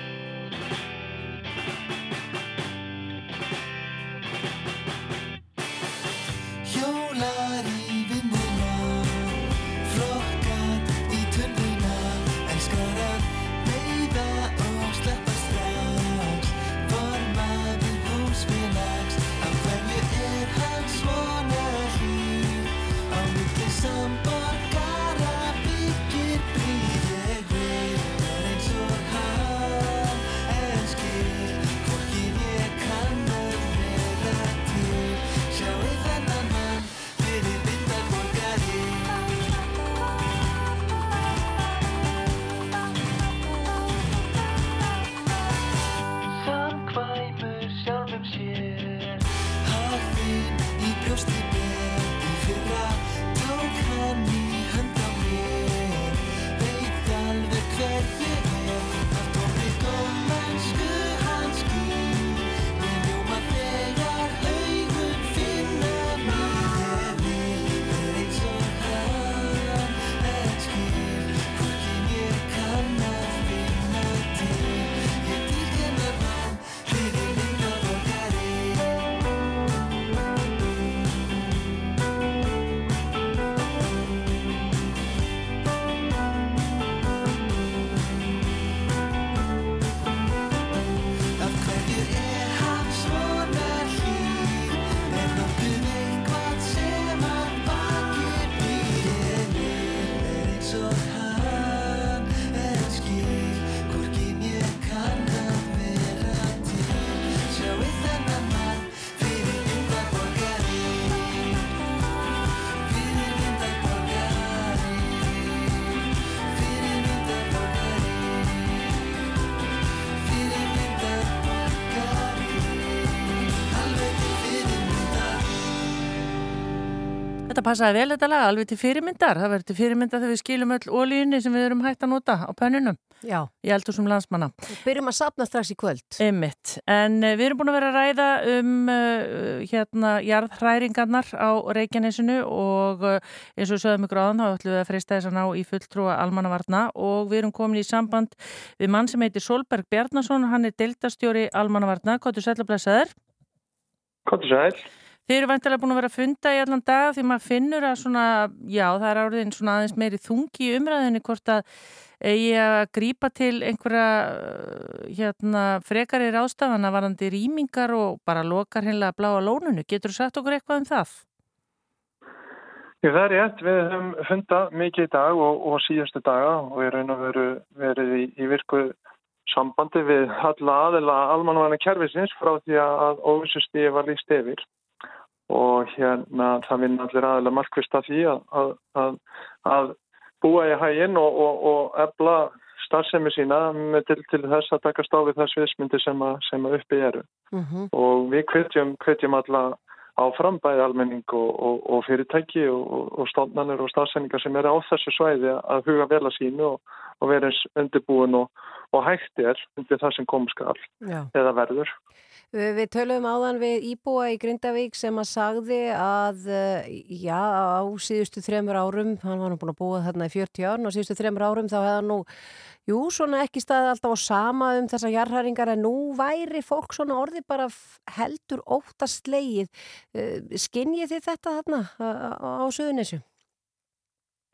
passaði vel þetta lag, alveg til fyrirmyndar. Það verður til fyrirmyndar þegar við skilum öll ólíunni sem við erum hægt að nota á pönnunum. Já. Ég heldur sem landsmanna. Við byrjum að sapna strax í kvöld. Einmitt. En uh, við erum búin að vera að ræða um uh, hérna jarðhræringarnar á Reykjanesinu og uh, eins og við sögum ykkur áðan þá ætlum við að freysta þess að ná í fulltrúa almannavarna og við erum komin í samband við mann sem heitir Solberg Bjarnason, hann er deltastjóri almannavarna. Kottu sæl Þið eru vantilega búin að vera að funda í allan dag því maður finnur að svona, já það er áriðin svona aðeins meiri þungi í umræðinni hvort að eigi að grípa til einhverja hérna frekari rástafana varandi rýmingar og bara lokar hennilega að bláa lónunu. Getur þú sagt okkur eitthvað um það? Ég það er rétt, við höfum fundað mikið í dag og, og síðustu daga og ég raun að veru verið í, í virku sambandi við alla aðila almanvæna kervisins frá því að óvissustíði var líst yfir og hérna það vinna allir aðila markvist að því að, að, að, að búa í hæginn og, og, og ebla starfsemi sína til, til þess að taka stáfið þess viðsmyndi sem, sem uppi eru Mm -hmm. og við hvetjum, hvetjum alla áfram bæði almenning og, og, og fyrirtæki og, og stofnanir og stafsendingar sem eru á þessu svæði að huga vel að sínu og vera eins undirbúin og hægt er undir það sem kom skal Já. eða verður. Við, töluðum áðan við Íbúa í Grindavík sem að sagði að eh, já, á síðustu þremur árum, hann var nú búin að búa þarna í 40 árin og síðustu þremur árum þá hefði hann nú, jú, svona ekki staðið alltaf á sama um þessa jarðhæringar en nú væri fólk svona orði bara heldur óttast slegið. Skinnið þið þetta þarna á, á Suðunissu?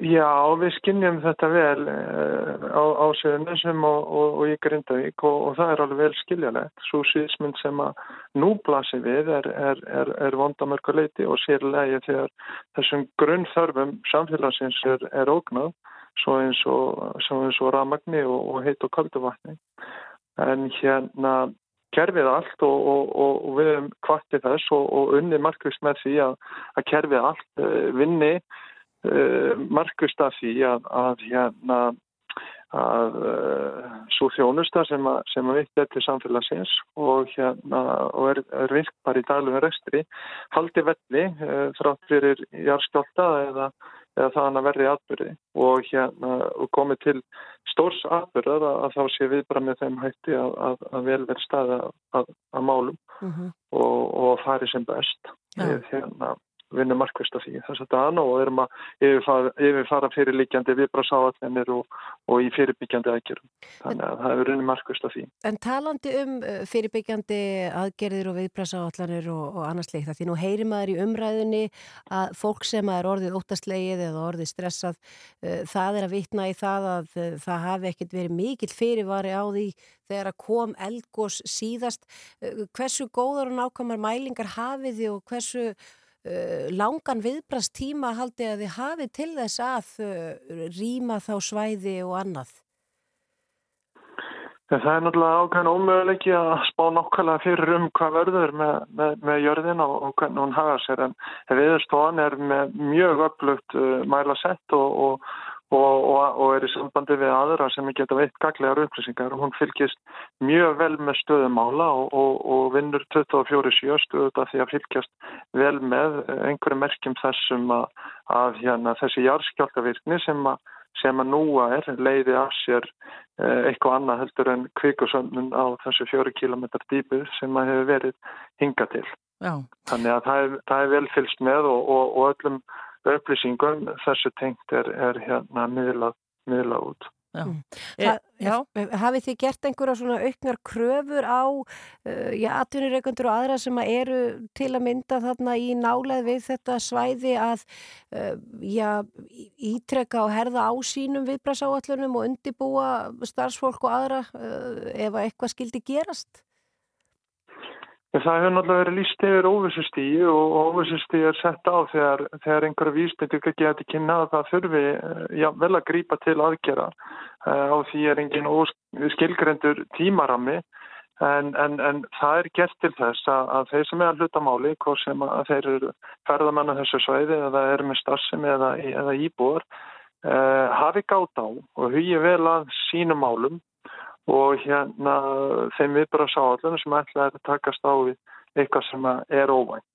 Já, við skinnjum þetta vel uh, á, á Suðunisum og, og, og í Grindavík og, og það er alveg vel skiljalegt. Svo síðismynd sem að nú blasir við er, er, er, er vondamörkuleiti og sérlega þegar þessum grunnþörfum samfélagsins er, ógnað svo eins og, ramagni og, heit og kaldu vatni. En hérna kerfið allt og, og, og, við erum kvartið þess og, og unni markvist með því að, að kerfið allt uh, vinni uh, markvist af því að, að hérna að uh, svo þjónusta sem að, sem að vitt er til samfélagsins og, hérna, og er, er virk bara í daglum rekstri haldi velli uh, þrátt fyrir jarðskjálta eða, eða það að verði atbyrði og, hérna, og komið til stórs atbyrðar að, að þá sé við bara með þeim hætti að, að, að vel verði staða að, að málum Mhm. og, og fari sem best. Við hérna vinnum markvist af því þess að dana og erum að yfirfara, yfirfara fyrirliggjandi viðbrasáallinir og, og í fyrirbyggjandi aðgerðum. Þannig að það er vinnum markvist af því. En talandi um uh, fyrirbyggjandi aðgerðir og viðbrasáallanir og, og annars leikt, því nú heyrir maður í umræðinni að fólk sem er orðið óttastlegið eða orðið stressað, uh, það er að vitna í það að uh, það hafi ekkert verið mikill fyrirvari á því þegar að kom eldgós síðast. Hversu góðar og nákvæmar mælingar hafið og hversu langan viðbrastíma haldið að þið hafið til þess að uh, rýma þá svæði og annað? Það er náttúrulega ákveðin ómöguleiki að spá nokkala fyrir um hvað verður með, með, með jörðin og, og hvernig hún hafa sér. En viðstofan er með mjög upplugt uh, mæla sett og, og, og er í sambandi við aðra sem geta veitt gaglegar upplýsingar. Hún fylgist mjög vel með stöðumála og vinnur 24-7 stöðuða því að fylgjast vel með einhverju merkjum þessum að, að hérna, þessi jarðskjálkavirkni sem að sem að núa er leiði af sér eh, eitthvað annað heldur en kvikusöndun á þessu fjóri kilometrar dýpu sem að hefur verið hinga til. Já. Þannig að það er, það er vel fylst með og, og, og öllum upplýsingum þessu tengt er, er hérna miðlað, miðlað út. Já. Ha, já. Hafið þið gert einhverja svona auknar kröfur á uh, já, atvinnureikundur og aðra sem að eru til að mynda þarna í náleð við þetta svæði að uh, já, ítrekka og herða á sínum viðbrasáallunum og undibúa starfsfólk og aðra uh, ef að eitthvað skildi gerast? Það hefur náttúrulega verið líst yfir óvissustíu og óvissustíu er sett á þegar, þegar einhverja vísbyttingar geti kynna að það þurfi já, vel að grípa til aðgera á því er engin skilgrendur tímarami en, en, en það er gert til þess að, að þeir sem er að hluta máli, hvort sem að þeir eru ferðamenn á þessu svæði eða eru með starfsemi eða, eða íbúar, uh, hafi gátt á og hugi vel að sínum málum og hérna þeim við bara sá allir sem ætlaði að takast á við eitthvað sem er óvænt.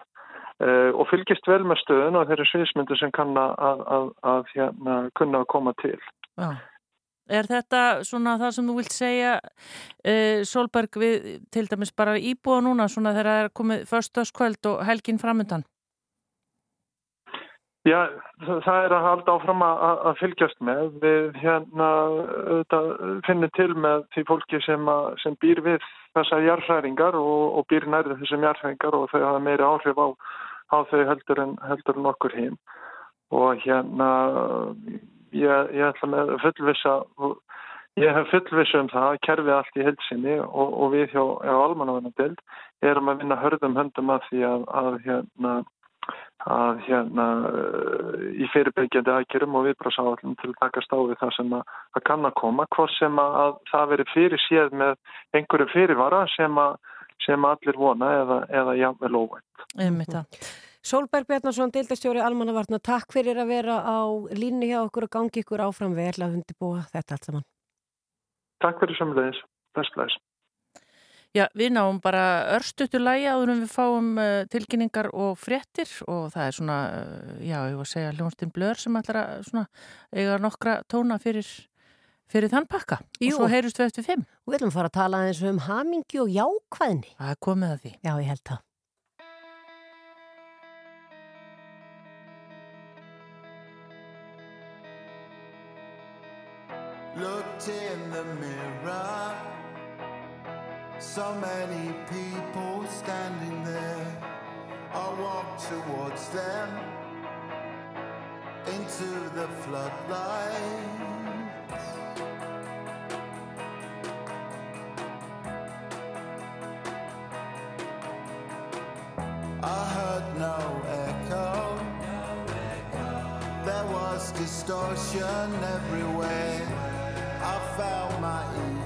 uh, og fylgist vel með stöðun og þeirri sviðsmyndu sem kann að, að, að, hérna, kunna að koma til. Já. Er þetta svona það sem þú vilt segja, uh, Solberg, við til dæmis bara íbúa núna svona þegar það er komið föstaskvöld og helgin framöndan? Já, það er að halda áfram að, að- fylgjast með. Við hérna finnum til með því fólki sem, að, sem býr við þessar jarðhæringar og, og býr nærið þessum jarðhæringar og þau hafa meiri áhrif á, á þau heldur en, heldur en okkur hinn. Og hérna, ég, ég ætla með fullvissa, ég hef fullvissa um það að kerfið allt í heilsinni og, og við hjá, hjá almannavennabild erum að vinna hörðum höndum að því að, að hérna, að hérna uh, í fyrirbyggjandi aðgjörum og viðbrásáallum til að takast á við það sem að, að kann að koma, hvort sem að, að það veri fyrir séð með einhverju fyrirvara sem að, sem allir vona eða, eða jafnvel óvænt. Einmitt það. Solberg Bjarnason, deildastjóri Almannavarna, takk fyrir að vera á línu hjá okkur og gangi ykkur áfram vel að undirbúa þetta allt saman. Takk fyrir sömulegis, bestlæs. Já, við náum bara örstutu lægi áður en við fáum uh, tilkynningar og fréttir og það er svona, uh, já, ég var að segja hljónstinn blör sem ætlar að svona eiga nokkra tóna fyrir, fyrir þann pakka Jú. og svo heyrust við eftir fimm. Og við ætlum að fara að tala eins um hamingju og jákvæðni. Það er komið að því. Já, ég held það. Looked in the mirror, so many people standing there. I walk towards them into the floodlight. I heard no echo. There was distortion everywhere. I felt my ego.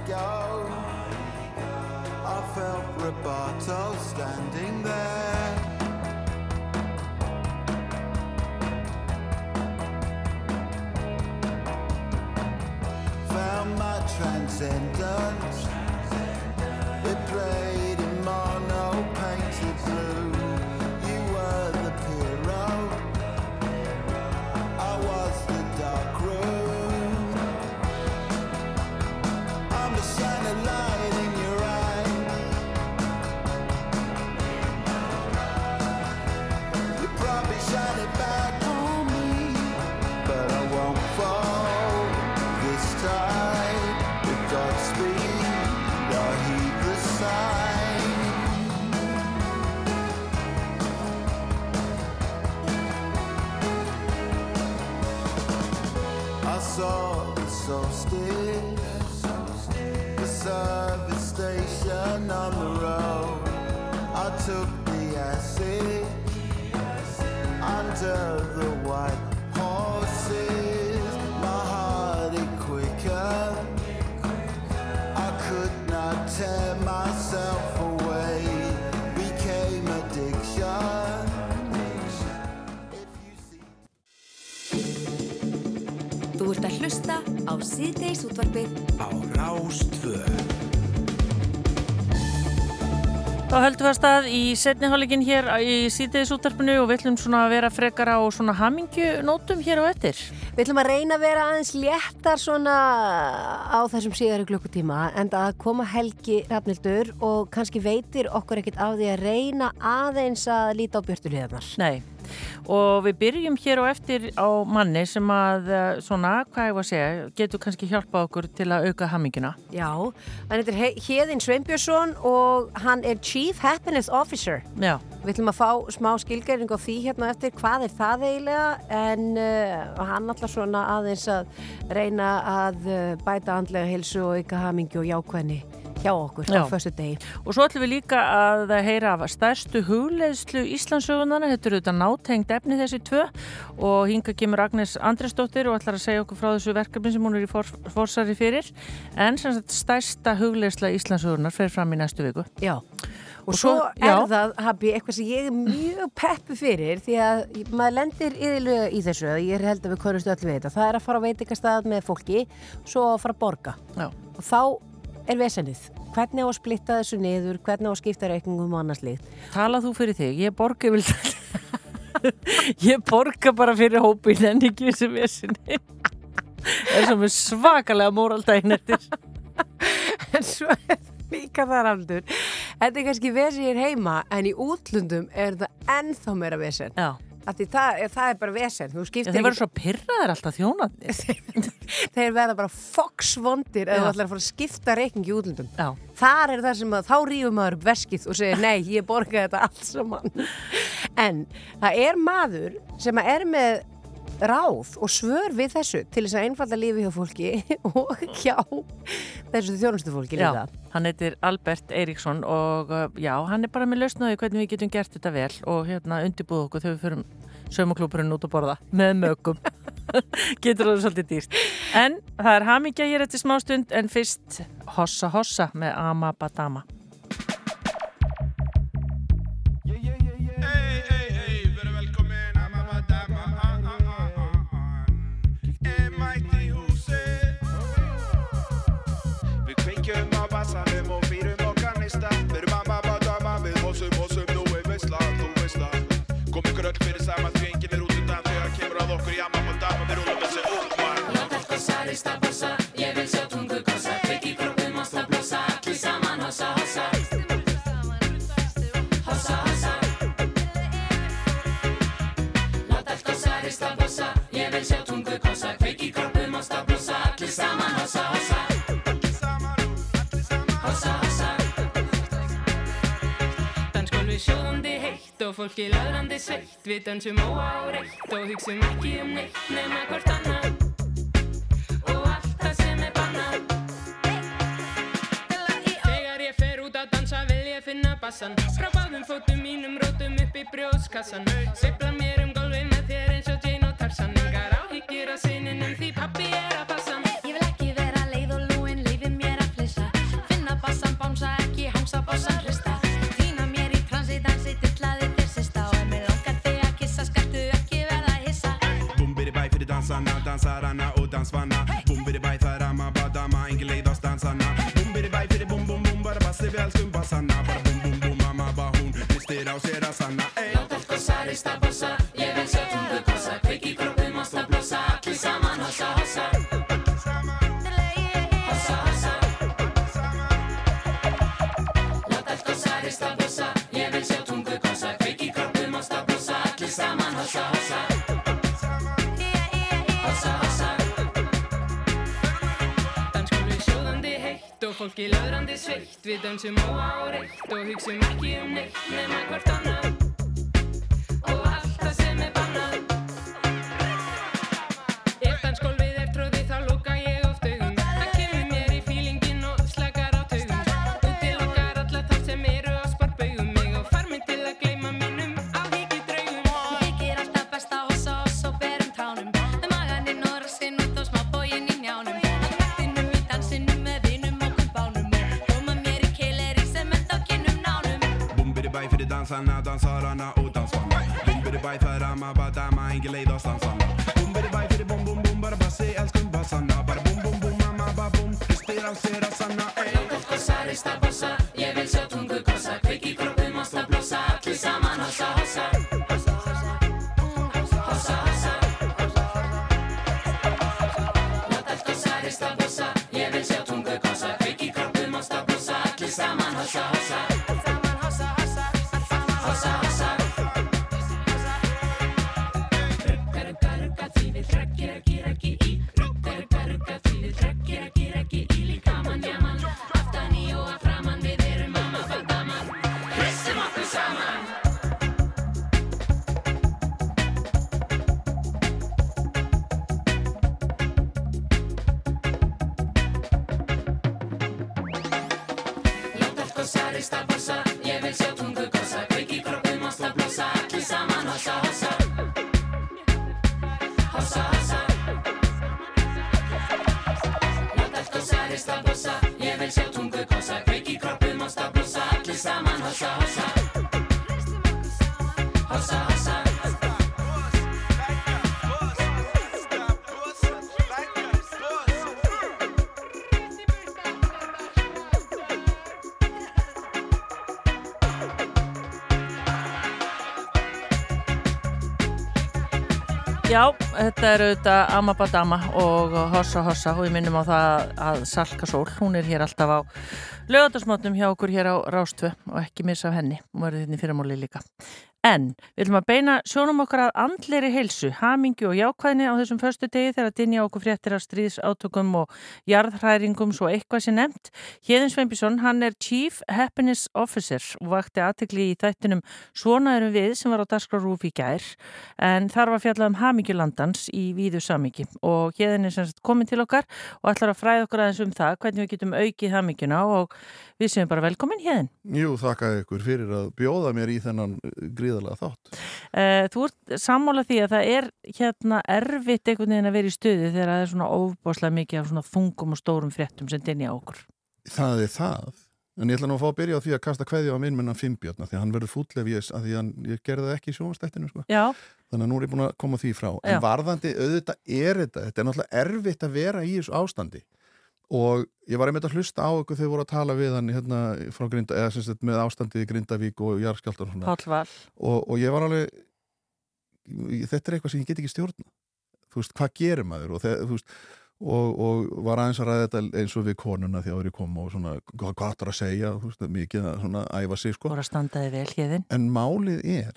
Felt Roberto standing there. Found my transcendence. Took the acid under the white horses. My heart it quicker. I could not tear myself away. Became addiction. Þú ert að hlusta á síðdeis útvarpið Á Rástvöð. Þá höldum við að stað í setniháligin hér í sítiðis útarpinu og við ætlum svona að vera frekar á svona hamingjunótum hér á ettir. Við ætlum að reyna að vera aðeins léttar svona á þessum síðari klukkutíma en að koma Helgi Rafnildur og kannski veitir okkur ekkert af því að reyna aðeins að líta á björtuliðarnar. Nei, og við byrjum hér á eftir á manni sem að eh, svona, hvað ég var að segja, getur kannski hjálpað okkur til að auka hamingjuna. Já, hann heitir He- Héðinn Sveinbjörnsson og hann er Chief Happiness Officer. Já. Við ætlum að fá smá skilgæring á því hérna eftir hvað er það eiginlega en uh, hann alltaf svona aðeins að reyna að uh, bæta andlega hilsu og auka hamingju og jákvæðni hjá okkur Já. á föstu degi. Og svo ætlum við líka að heyra af stærstu hugleiðslu Íslandsögunana, þetta eru þetta nátengt efni þessi tvö og hinga kemur Agnes Andresdóttir og ætlar að segja okkur frá þessu verkefni sem hún er í for, forsari fyrir en stærsta hugleiðsla Íslandsögunar fer fram í næstu viku. Já. Og, Og svo, svo- er já. það, Habi, eitthvað sem ég er mjög peppu fyrir því að maður lendir yðurlega í þessu ég held að við konumstu öll við þetta það er að fara á veitingastað með fólki svo að fara að borga Já. og þá er vesennið hvernig á að splitta þessu niður, hvernig á að skipta reikningum og annars líkt Tala þú fyrir þig, ég borgi vil Ég borga bara fyrir hópin en ekki þessi vesinni. Er svo með svakalega móraldaginn eftir. en svo er líka þar aldur. Þetta er kannski vesið hér heima en í útlundum er það ennþá meira vesen. Já. Það, er, það er bara vesen skiptir þeir verður svo pyrraðir alltaf þjónandi. þeir verða bara Já. þú ætlar að fara að skipta reikning í útlundum Já. þar er það sem að þá rýfum maður upp veskið og segir nei, ég borga þetta allt saman en það er maður sem er með ráð og svör við þessu til þess að einfalda lífi hjá fólki og hjá þessu þjónustu fólki líka Já, hann heitir Albert Eiríksson og uh, já, hann er bara með lausnaði hvernig við getum gert þetta vel og hérna undirbúð okkur þegar við förum sömuklúpurinn út að borða með mögum. Getur það svolítið dýrt. En það er hamingja hér eftir smástund en fyrst Hossa Hossa með Ama Badama. Rista bossa, ég vil sjá tungu gossa í kroppum, ásta blossa, allir saman hossa, hossa. Hossa, hossa. Láta allt gossa, rista bossa, ég vil sjá tungu gossa í kroppum, ásta blossa, allir saman hossa, hossa. Sjóðandi heitt og fólki laðrandi sveitt. Við dansum óáreitt og hugsum ekki um neitt nema hvort annað bassan Frá báðum fótum mínum rótum upp í brjóðskassan Sveifla mér um gólfið með þér eins og Jane og Tarzan. Engar áhyggjur af sininum því pappi er að passa. Ég vil ekki vera leið og lúin, leiði mér að flissa. Finna bassan, bánsa ekki, hangsa bassan hrista. Týna mér í transi, dansi, dillaði þér sista. Og ef mér langar þig að kissa, skaltu ekki verða hissa. Bum bidi bæ fyrir dansarna, dansarana og dansvanna Bum bidi bæ það er amma badama, engin leið á sér að sanna ey. Láta allt gossa, rista bossa, ég sveitt Við dansum óáreitt og hugsum ekki um neitt nema hvort annað dansarna, dansarana og dansvanna Bum bidi bæ það er amma þetta er auðvitað Amabadama og Hossa Hossa og ég minnum á það að Salka Sól, hún er hér alltaf á lögatarsmátnum hjá okkur hér á Rástvö og ekki missa af henni, hún verður hérna í fyrramáli líka. En við ætlum að beina sjónum okkar að andleiri heilsu, hamingju og jákvæðni á þessum förstu degi þegar að dinja okkur fréttir af stríðsátökum og jarðhræringum svo eitthvað sem nefnt. Hjeðin Sveinbjörnsson, hann er Chief Happiness Officer og vakti aðtekli í þættinum Svona erum við sem var á Dasgrarúf í gær en þar var fjallað um hamingjulandans í víðu samingi og hjeðin er komin til okkar og ætlar að fræða okkur aðeins um það hvernig við getum aukið hamingjuna og við séum bara velkomin hjeðin. Jú, þakka ykkur fyrir að bjóða mér í þennan gríðalega þátt. Uh, þú ert sammála því að það er hérna erfitt einhvern veginn að vera í stuði þegar það er svona óbáslega mikið af svona þungum og stórum fréttum sem dinja okkur. Það er það. En ég ætla nú að fá að byrja á því að kasta kveðja á minn mennan Fimbjörna því að hann verður fúllef ég að því að ég gerði það ekki í sjónastættinu sko. Já. Þannig að nú er ég búin að koma því frá. Já. En varðandi auðvitað er þetta, þetta er náttúrulega erfitt að vera í þessu ástandi og ég var einmitt að hlusta á ykkur þegar voru að tala við hann hérna frá Grinda, eða sagt með ástandið í Grindavík og Jarskjáltar og. Og, og ég var alveg, þetta er eitthvað sem ég get ekki stjórna. Þú veist, hvað gerir maður? Og, þeir, veist, og, og var aðeins að ræða þetta eins og við konuna þegar ég kom og svona, hvað hvað er að segja, veist, mikið að svona æfa sig, sko. Vel. En málið er,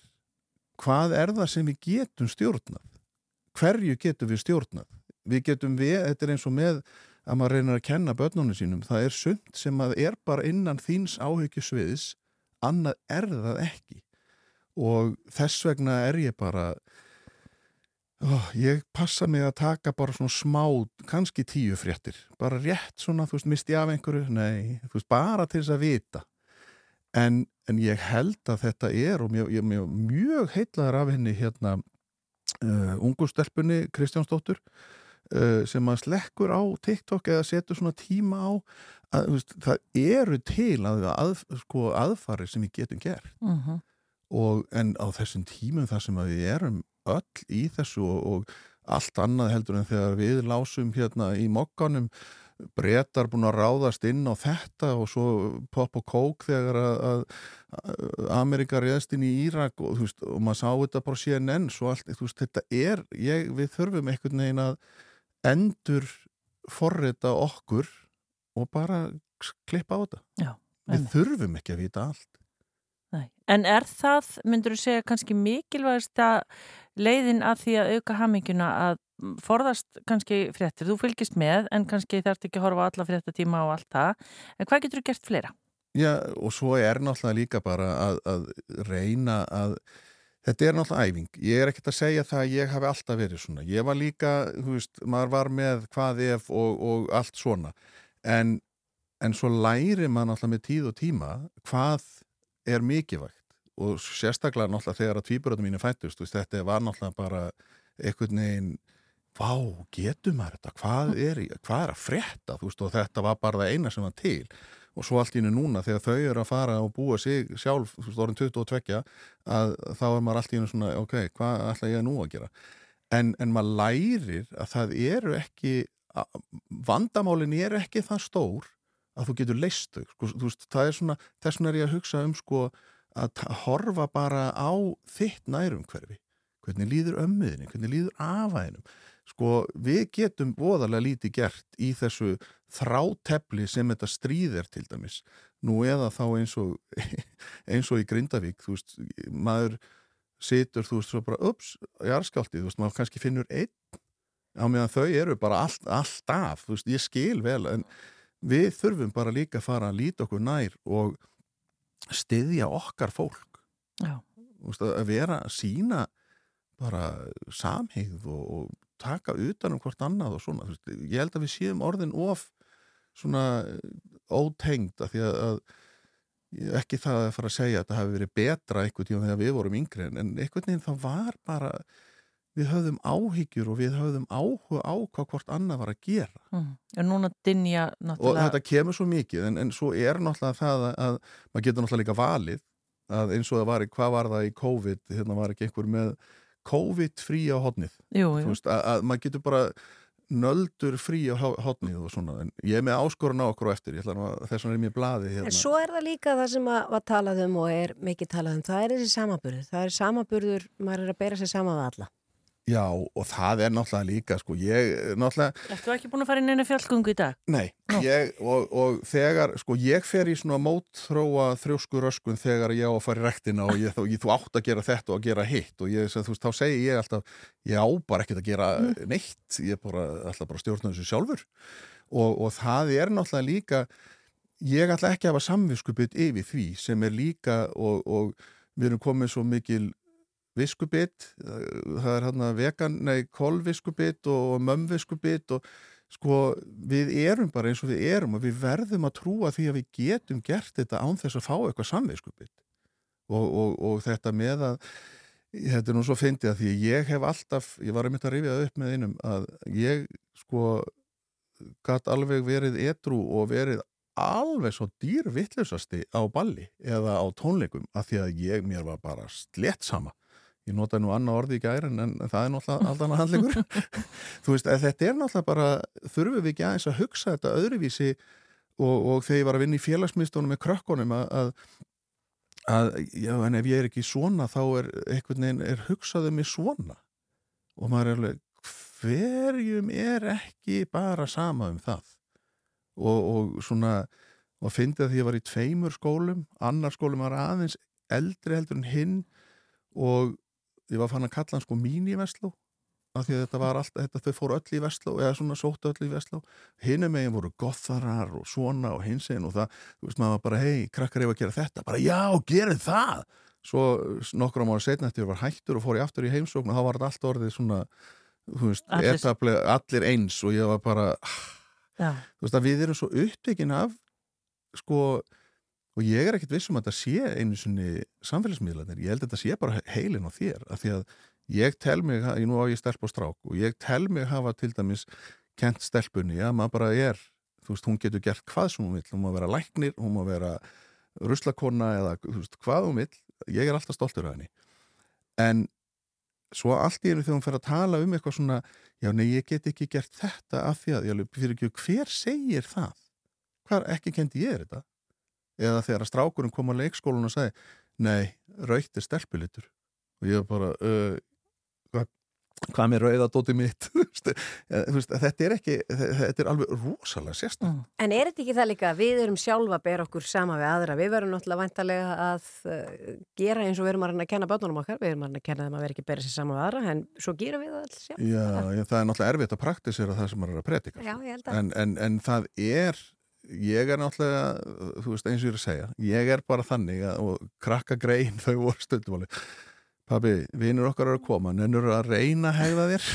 hvað er það sem við getum stjórnað? Hverju getum við stjórnað? Við getum við, þetta er eins og með að maður reynir að kenna börnunum sínum, það er sumt sem að er bara innan þíns áhyggjusviðs, annað er það ekki. Og þess vegna er ég bara, ó, ég passa mig að taka bara svona smá, kannski tíu fréttir, bara rétt svona, þú veist, misti af einhverju, nei, þú veist, bara til þess að vita. En, en ég held að þetta er og ég, mjög, mjög heitlaður af henni hérna uh, ungustelpunni Kristjánsdóttur sem að slekkur á TikTok eða setur svona tíma á að veist, það eru til að, að, sko, aðfari sem við getum gert Mm -hmm. og en á þessum tímum þar sem við erum öll í þessu og, og allt annað heldur en þegar við lásum hérna í mokkanum breytar búin að ráðast inn á þetta og svo pop og kók þegar að, að, Amerika reyðast inn í Írak og, veist, og maður sá þetta bara CNN svo allt, veist, þetta er ég, við þurfum einhvern veginn að endur forrita okkur og bara klippa á þetta. Já, við þurfum ekki að vita allt. Nei. En er það, myndur þú segja, kannski mikilvægast að leiðin að því að auka hamingjuna að forðast kannski fréttir, þú fylgist með en kannski þarf ekki að horfa alla fréttatíma og allt það, en hvað getur þú gert fleira? Já, og svo er náttúrulega líka bara að, að reyna að þetta er náttúrulega æfing. Ég er ekkert að segja það að ég hafi alltaf verið svona. Ég var líka, þú veist, maður var með hvað ef og, og allt svona. En, en svo læri maður náttúrulega með tíð og tíma hvað er mikilvægt og sérstaklega náttúrulega þegar að tvíburöðum mínu fættust, veist, þetta var náttúrulega bara einhvern veginn vá, getur maður þetta, hvað er, í- hvað er að frétta, þú veist, og þetta var bara það eina sem var til og svo allt í hennu núna þegar þau eru að fara og búa sig sjálf, þú veist, orðin 22 að þá er maður allt í hennu svona ok, hvað ætla ég nú að gera? En, en maður lærir að það eru ekki að- vandamálin eru ekki það stór að þú getur leist þau, sko, þú veist, það er svona þess vegna er ég að hugsa um sko að horfa bara á þitt nærumhverfi. Hvernig líður ömmuðinni, hvernig líður afæðinum sko við getum voðalega lítið gert í þessu þrátefli sem þetta stríðir til dæmis nú eða þá eins og eins og í Grindavík þú veist, maður situr þú veist svo bara, ups, jarðskjálti þú veist, maður kannski finnur einn á meðan þau eru bara allt, alltaf þú veist, ég skil vel en við þurfum bara líka að fara að líta okkur nær og styðja okkar fólk Já. Þú veist, að vera sína bara samhegð og, og taka utan um hvort annað og svona, veist, ég held að við séum orðin of svona eh, ótengd af því að, að ekki það að fara að segja að þetta hafi verið betra einhvern tíma þegar við vorum yngri en, einhvern veginn það var bara við höfðum áhyggjur og við höfðum áhuga á hvað hvort annað var að gera Mm. En núna dinja og náttúrulega... þetta kemur svo mikið en, en svo er náttúrulega það að, að maður getur náttúrulega líka valið að eins og það var, í- hvað var það í COVID hérna var ekki einhver með COVID frí á hotnið Jú, Þú jú. veist, að, að maður getur bara nöldur frí á ho- hotnið og svona en ég er með áskorun á okkur á eftir ég ætla nú að þess vegna er mér blaði hérna. En svo er það líka það sem að, var talað um og er mikið talað um, það er þessi samaburður. Það er samaburður, maður er að bera sér sama við alla. Já, og það er náttúrulega líka, sko, ég, náttúrulega, Ertu ekki búin að fara inn einu fjallgungu í dag? nei, ég, og, og þegar, sko, ég fer í svona mótþróa þrjósku röskun þegar ég á að fara í rektina og ég, þá, ég, þú átt að gera þetta og að gera hitt og ég, sem, þú veist, þá segi ég alltaf, ég á bara ekkert að gera neitt, ég er bara, alltaf bara stjórna þessu sjálfur. Og, og það er náttúrulega líka, ég ætla ekki að hafa samviskupið yfir því sem er líka og, og við erum komið svo mikil viskubit, það er hérna vegan, nei, kolviskubit og mömmviskubit og sko við erum bara eins og við erum og við verðum að trúa því að við getum gert þetta án þess að fá eitthvað samviskubit. Og, og, og þetta með að þetta er nú svo fyndið að því að ég hef alltaf, ég var að mynda að rifja upp með einum að ég sko gatt alveg verið edru og verið alveg svo dýrvittlusasti á balli eða á tónleikum af því að ég, mér var bara slett sama ég nota nú annað orði í gæri en, en það er náttúrulega allt annað handlingur þú veist, að þetta er náttúrulega bara þurfum við ekki aðeins að hugsa þetta öðruvísi og, og þegar ég var að vinna í félagsmyndstónum með krökkunum að, að, að já, en ef ég er ekki svona þá er einhvern veginn, er hugsaðu mig svona. Og maður er alveg hverjum er ekki bara sama um það? Og, og svona og fyndi að því ég var í tveimur skólum annar skólum var aðeins eldri heldur en hinn og ég var fann að kalla hann sko mínivesló af því að þetta var allt, þetta, þau fóru öll í Vestló eða svona sóttu öll í Vestló hinum megin voru gotharar og svona og hinsinn og það, þú veist maður var bara hei, krakkar ef að gera þetta, bara já, gerið það! Svo nokkrum ára setna eftir ég var hættur og fór ég aftur í heimsókn og þá var þetta allt orðið svona veist, Allir- allir, eins og ég var bara Já. þú veist að við erum svo upptekinn af sko og ég er ekkert viss um að þetta sé einu sinni samfélagsmiðlarnir, ég held að þetta sé bara heilin á þér, af því að ég tel mig, nú á ég stelp og strák og ég tel mig hafa til dæmis kent stelpunni að maður bara er þú veist, hún getur gert hvað sem hún vill hún má vera læknir, hún má vera ruslakonna eða þú veist, hvað hún vill ég er alltaf stoltur af henni en svo allt í einu þegar hún fer að tala um eitthvað svona, já nei, ég get ekki gert þetta af því að, ég fyrir ekki hver segir það? Hvar ekki kendi ég þetta? Eða þegar að strákurinn kom á leikskólan og sagði, nei, raukt er stelpulitur og ég var bara uh, hvað, hvað með rauðadóti mitt eh, þetta er ekki þetta er alveg rosalega sérst mm. En er þetta ekki það líka að við erum sjálfa að bera okkur sama við aðra? Við verum náttúrulega væntalega að uh, gera eins og við erum að reyna að kenna börnunum okkar. Við erum að reyna að kenna þeim að vera ekki að bera sér sama við aðra, en svo gerum við það alls. Já, það er náttúrulega erfitt að praktisera það sem maður er að predika að. en, en, en það er ég er náttúrulega, þú veist eins og ég er að segja ég er bara þannig að, og krakka grein þau voru stundum Pabbi, vinur okkar eru að koma, nennur að reyna að hegða þér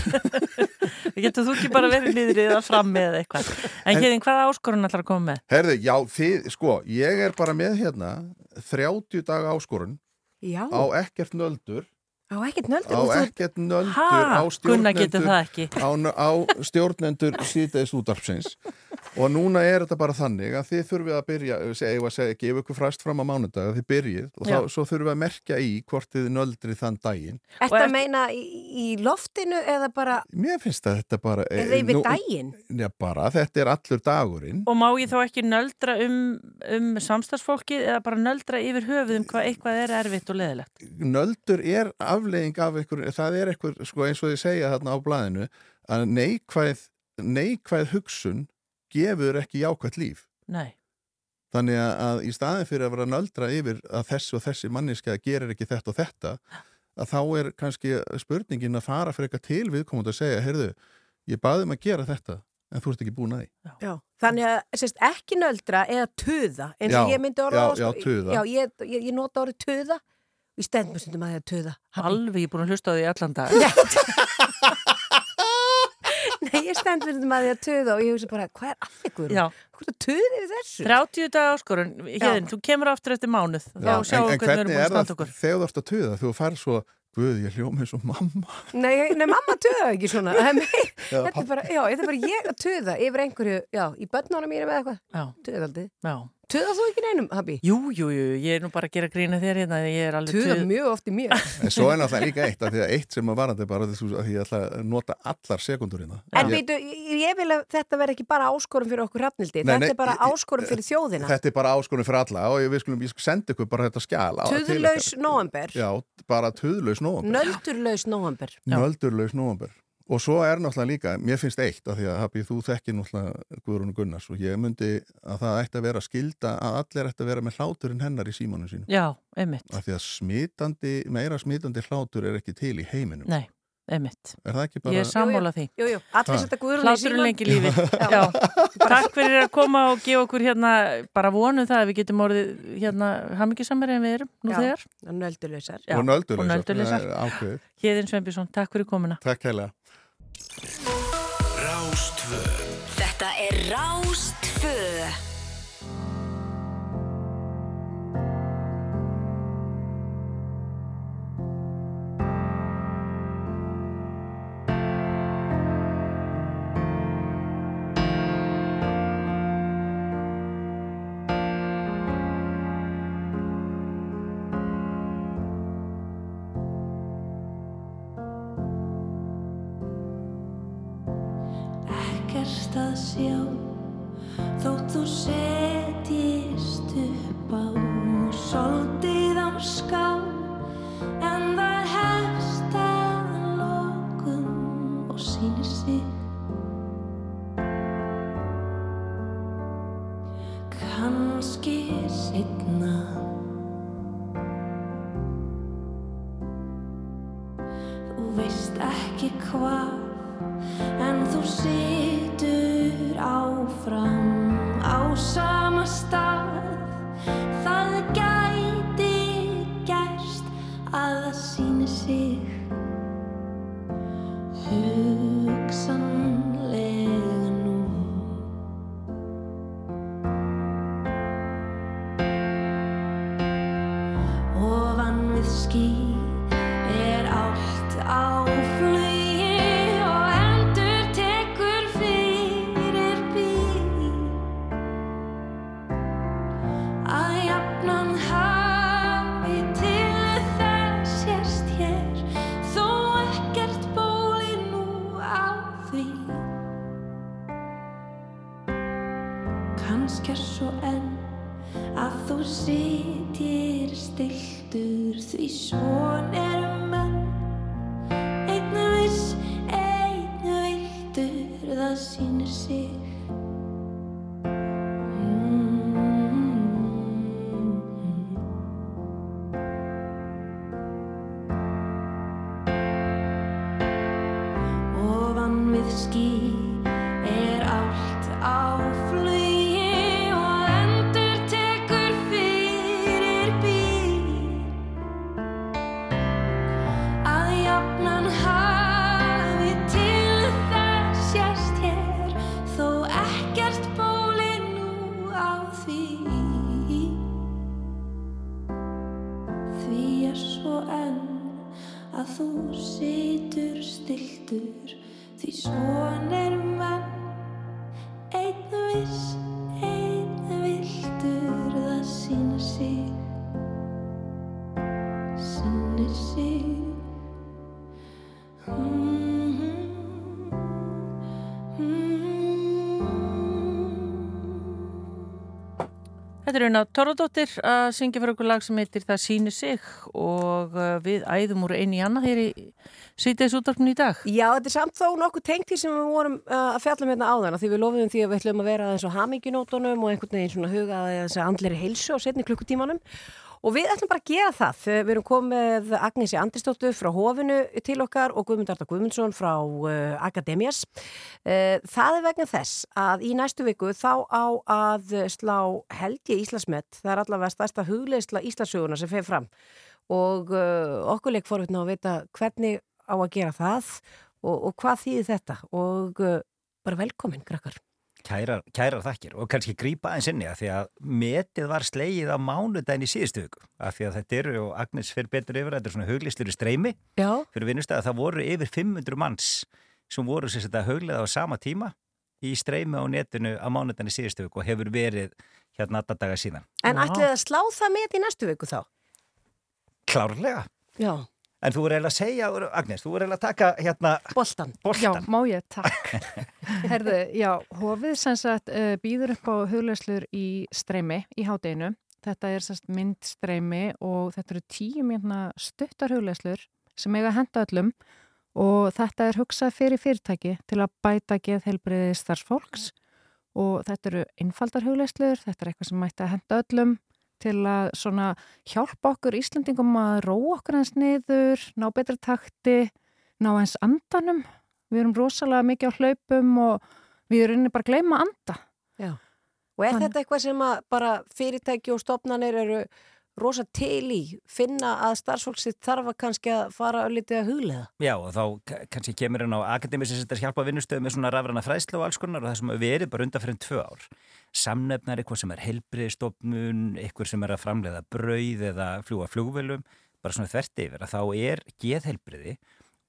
Getur þú ekki bara verið niður eða fram með eitthvað? En En- hérðin, hvaða áskorun ætlar að koma með? Herðu, já, þið, sko, ég er bara með hérna 30 daga áskorun Já, á ekkert nöldur á ekkert nöldur. á ekkert nöldur Ha? á stjórnendur það ekki. á, á stjórnendur síðdeis útarpsins og núna er þetta bara þannig að þið þurfið að byrja segja, að segja, gefa ykkur fræst fram á mánudag að þið byrjið og þá, svo þurfum við að merkja í hvort þið nöldrið þann daginn Ertu að meina í, í loftinu eða bara, Mér finnst að þetta bara eða yfir daginn? Já, bara, þetta er allur dagurinn Og má ég þá ekki nöldra um, um samstagsfólkið eða bara nöldra yfir höfuð um hvað eitthvað er erfitt og leðilegt? nöldur er afleiðing af einhver, það er einhver, sko eins og þið segja þarna á blaðinu, að neikvæð neikvæð hugsun gefur ekki jákvætt líf Nei. þannig að, að í staðin fyrir að vera nöldra yfir að þessi og þessi manniska gerir ekki þetta og þetta að þá er kannski spurningin að fara fyrir eitthvað til viðkomandi að segja, heyrðu, ég baði um að gera þetta en þú ert ekki búin að því Já. Þannig að sérst, ekki nöldra eða tuða, eins og ég myndi orða já, sko, já, ég, ég, ég nota orðið tuða og ég stend mér stundum að það er tuða. Alveg, ég er búin að hlusta á því allan dag. Ég stend mér stundum að það er tuða og ég hugsa bara, hvað er að? Já. Hvað er yfir þessu? 30 daga áskorun, hérðin, þú kemur aftur eftir mánuð. Þá sjáum við hvernig við erum búin að standa okkur. þegar þú ert að tuða, þú fær svo Guð, ég hljóma eins og mamma Nei, nei, mamma tuða ekki svona. Það er Já, Þetta er bara, já, þetta er bara ég að tuða yfir einhverju, já, í börnunum mínum eða eitthvað. Já. Tuðaldið. Já. Tuða þú ekki neinum, Habi? Jú, jú, jú, ég er nú bara að gera grína þér hérna, ég er alveg Tuða tuð- mjög oft í mér. En svo er náttúrulega líka eitt, af því að eitt sem að varandi bara þessu, að því ég ætla að nota allar sekundurina. En veitu, ég vil að þetta verði ekki bara áskorum fyrir okkur hrafnildi, Nei, þetta er bara ég- ég- áskorum fyrir þjóðina. Þetta er bara áskonum fyrir alla og ég, við skulum, ég skal senda ykkur bara þetta skjal. á- til Tuðlaus ykkar. nóvember, Já, bara tuðlaus nóvember. nöldurlaus nóvember. Og svo er náttúrulega líka, mér finnst eitt af því að Habi, þú þekkir náttúrulega Guðrún Gunnars og ég myndi að það ætti að vera skilda að allir ætti að vera með hláturinn hennar í símanum sínum. Já, einmitt. Af því að smitandi, meira smitandi hlátur er ekki til í heiminum. Nei, einmitt. Er það ekki bara... Ég er sammála því. Jú, jú, allir setja guðrún í Hláturinn síman. lengi lífi. Já. Takk fyrir að koma og gefa okkur hérna, bara vonum það að við getum orðið hérna hamingisamari en við erum nú Já, þegar. Já, Og nöldurlausar. Og ákveðið. Héðinn Sveinbjörnsson, takk fyrir komuna. Takk heilega. Rástvö Þetta er Rástfö Þetta er eina Torradóttir að syngja fyrir okkur lag sem heitir Það sýnir sig og uh, við æðum úr einu í annað hér í sýteis útdarpinu í dag. Já, þetta er samt þó nokkuð tengt því sem við vorum uh, að fjalla um hérna áðan því við lofuðum því að við ætlum að vera aðeins á hamingjunótonum og einhvern veginn svona huga að þess að andleri heilsu á setni klukkutímanum og við ætlum bara að gera það. Við erum komið Agnesi Andristóttu frá Hofinu til okkar og Guðmund Arta Guðmundsson frá uh, Akademias. Uh, það er vegna þess að í næstu viku þá á að slá held ég Íslasmet, það er allavega stærsta hugleisla Íslasöguna sem fer fram og uh, okkur leik forutna að vita hvernig á að gera það og, og hvað þýðir þetta og bara velkomin, krakkar. Kærar, kærar þakkir og kannski grípa aðeins inni að því að metið var slegið á mánudaginn í síðustu viku af því að þetta eru og Agnes fyrir betur yfir þetta er svona huglistur í streymi Já. fyrir vinnustæða það voru yfir 500 manns sem voru sér þetta huglega á sama tíma í streymi á netinu á mánudaginn í síðustu viku og hefur verið hérna alla daga síðan. En ætlið að slá það með í næstu viku þá? Klárlega. Já. En þú er eiginlega að segja, Agnes, þú er eiginlega að taka hérna... Boltan. Já, má ég, takk. Herðu, já, hofið sem sagt uh, býður upp á huglæslur í streymi í hádeginu. Þetta er sérst myndstreymi og þetta eru tíu mínuna stuttar huglæslur sem eiga að henda öllum og þetta er hugsað fyrir fyrirtæki til að bæta geð heilbriði starfsfólks og þetta eru einfaldar huglæslur, þetta er eitthvað sem mætti að henda öllum til að svona hjálpa okkur Íslandingum að róa okkur hans niður, ná betra takti, ná hans andanum. Við erum rosalega mikið á hlaupum og við erum bara að gleyma að anda. Já. Og er þetta eitthvað sem að bara fyrirtæki og stopnarnir eru rosa til í, finna að starfsfólksitt þarf að kannski að fara öllítið að huglega? Já, og þá ka- kannski kemur hann á akademi sem þetta hjálpa vinnustöðu með svona rafræna fræðslu og alls konar og það sem við erum bara undan fyrir tvö ár. Samnefnar eitthvað sem er helbriðstofnun, eitthvað sem er að framleiða brauð eða fljúa flugvelum, bara svona þvert yfir að þá er geðhelbriði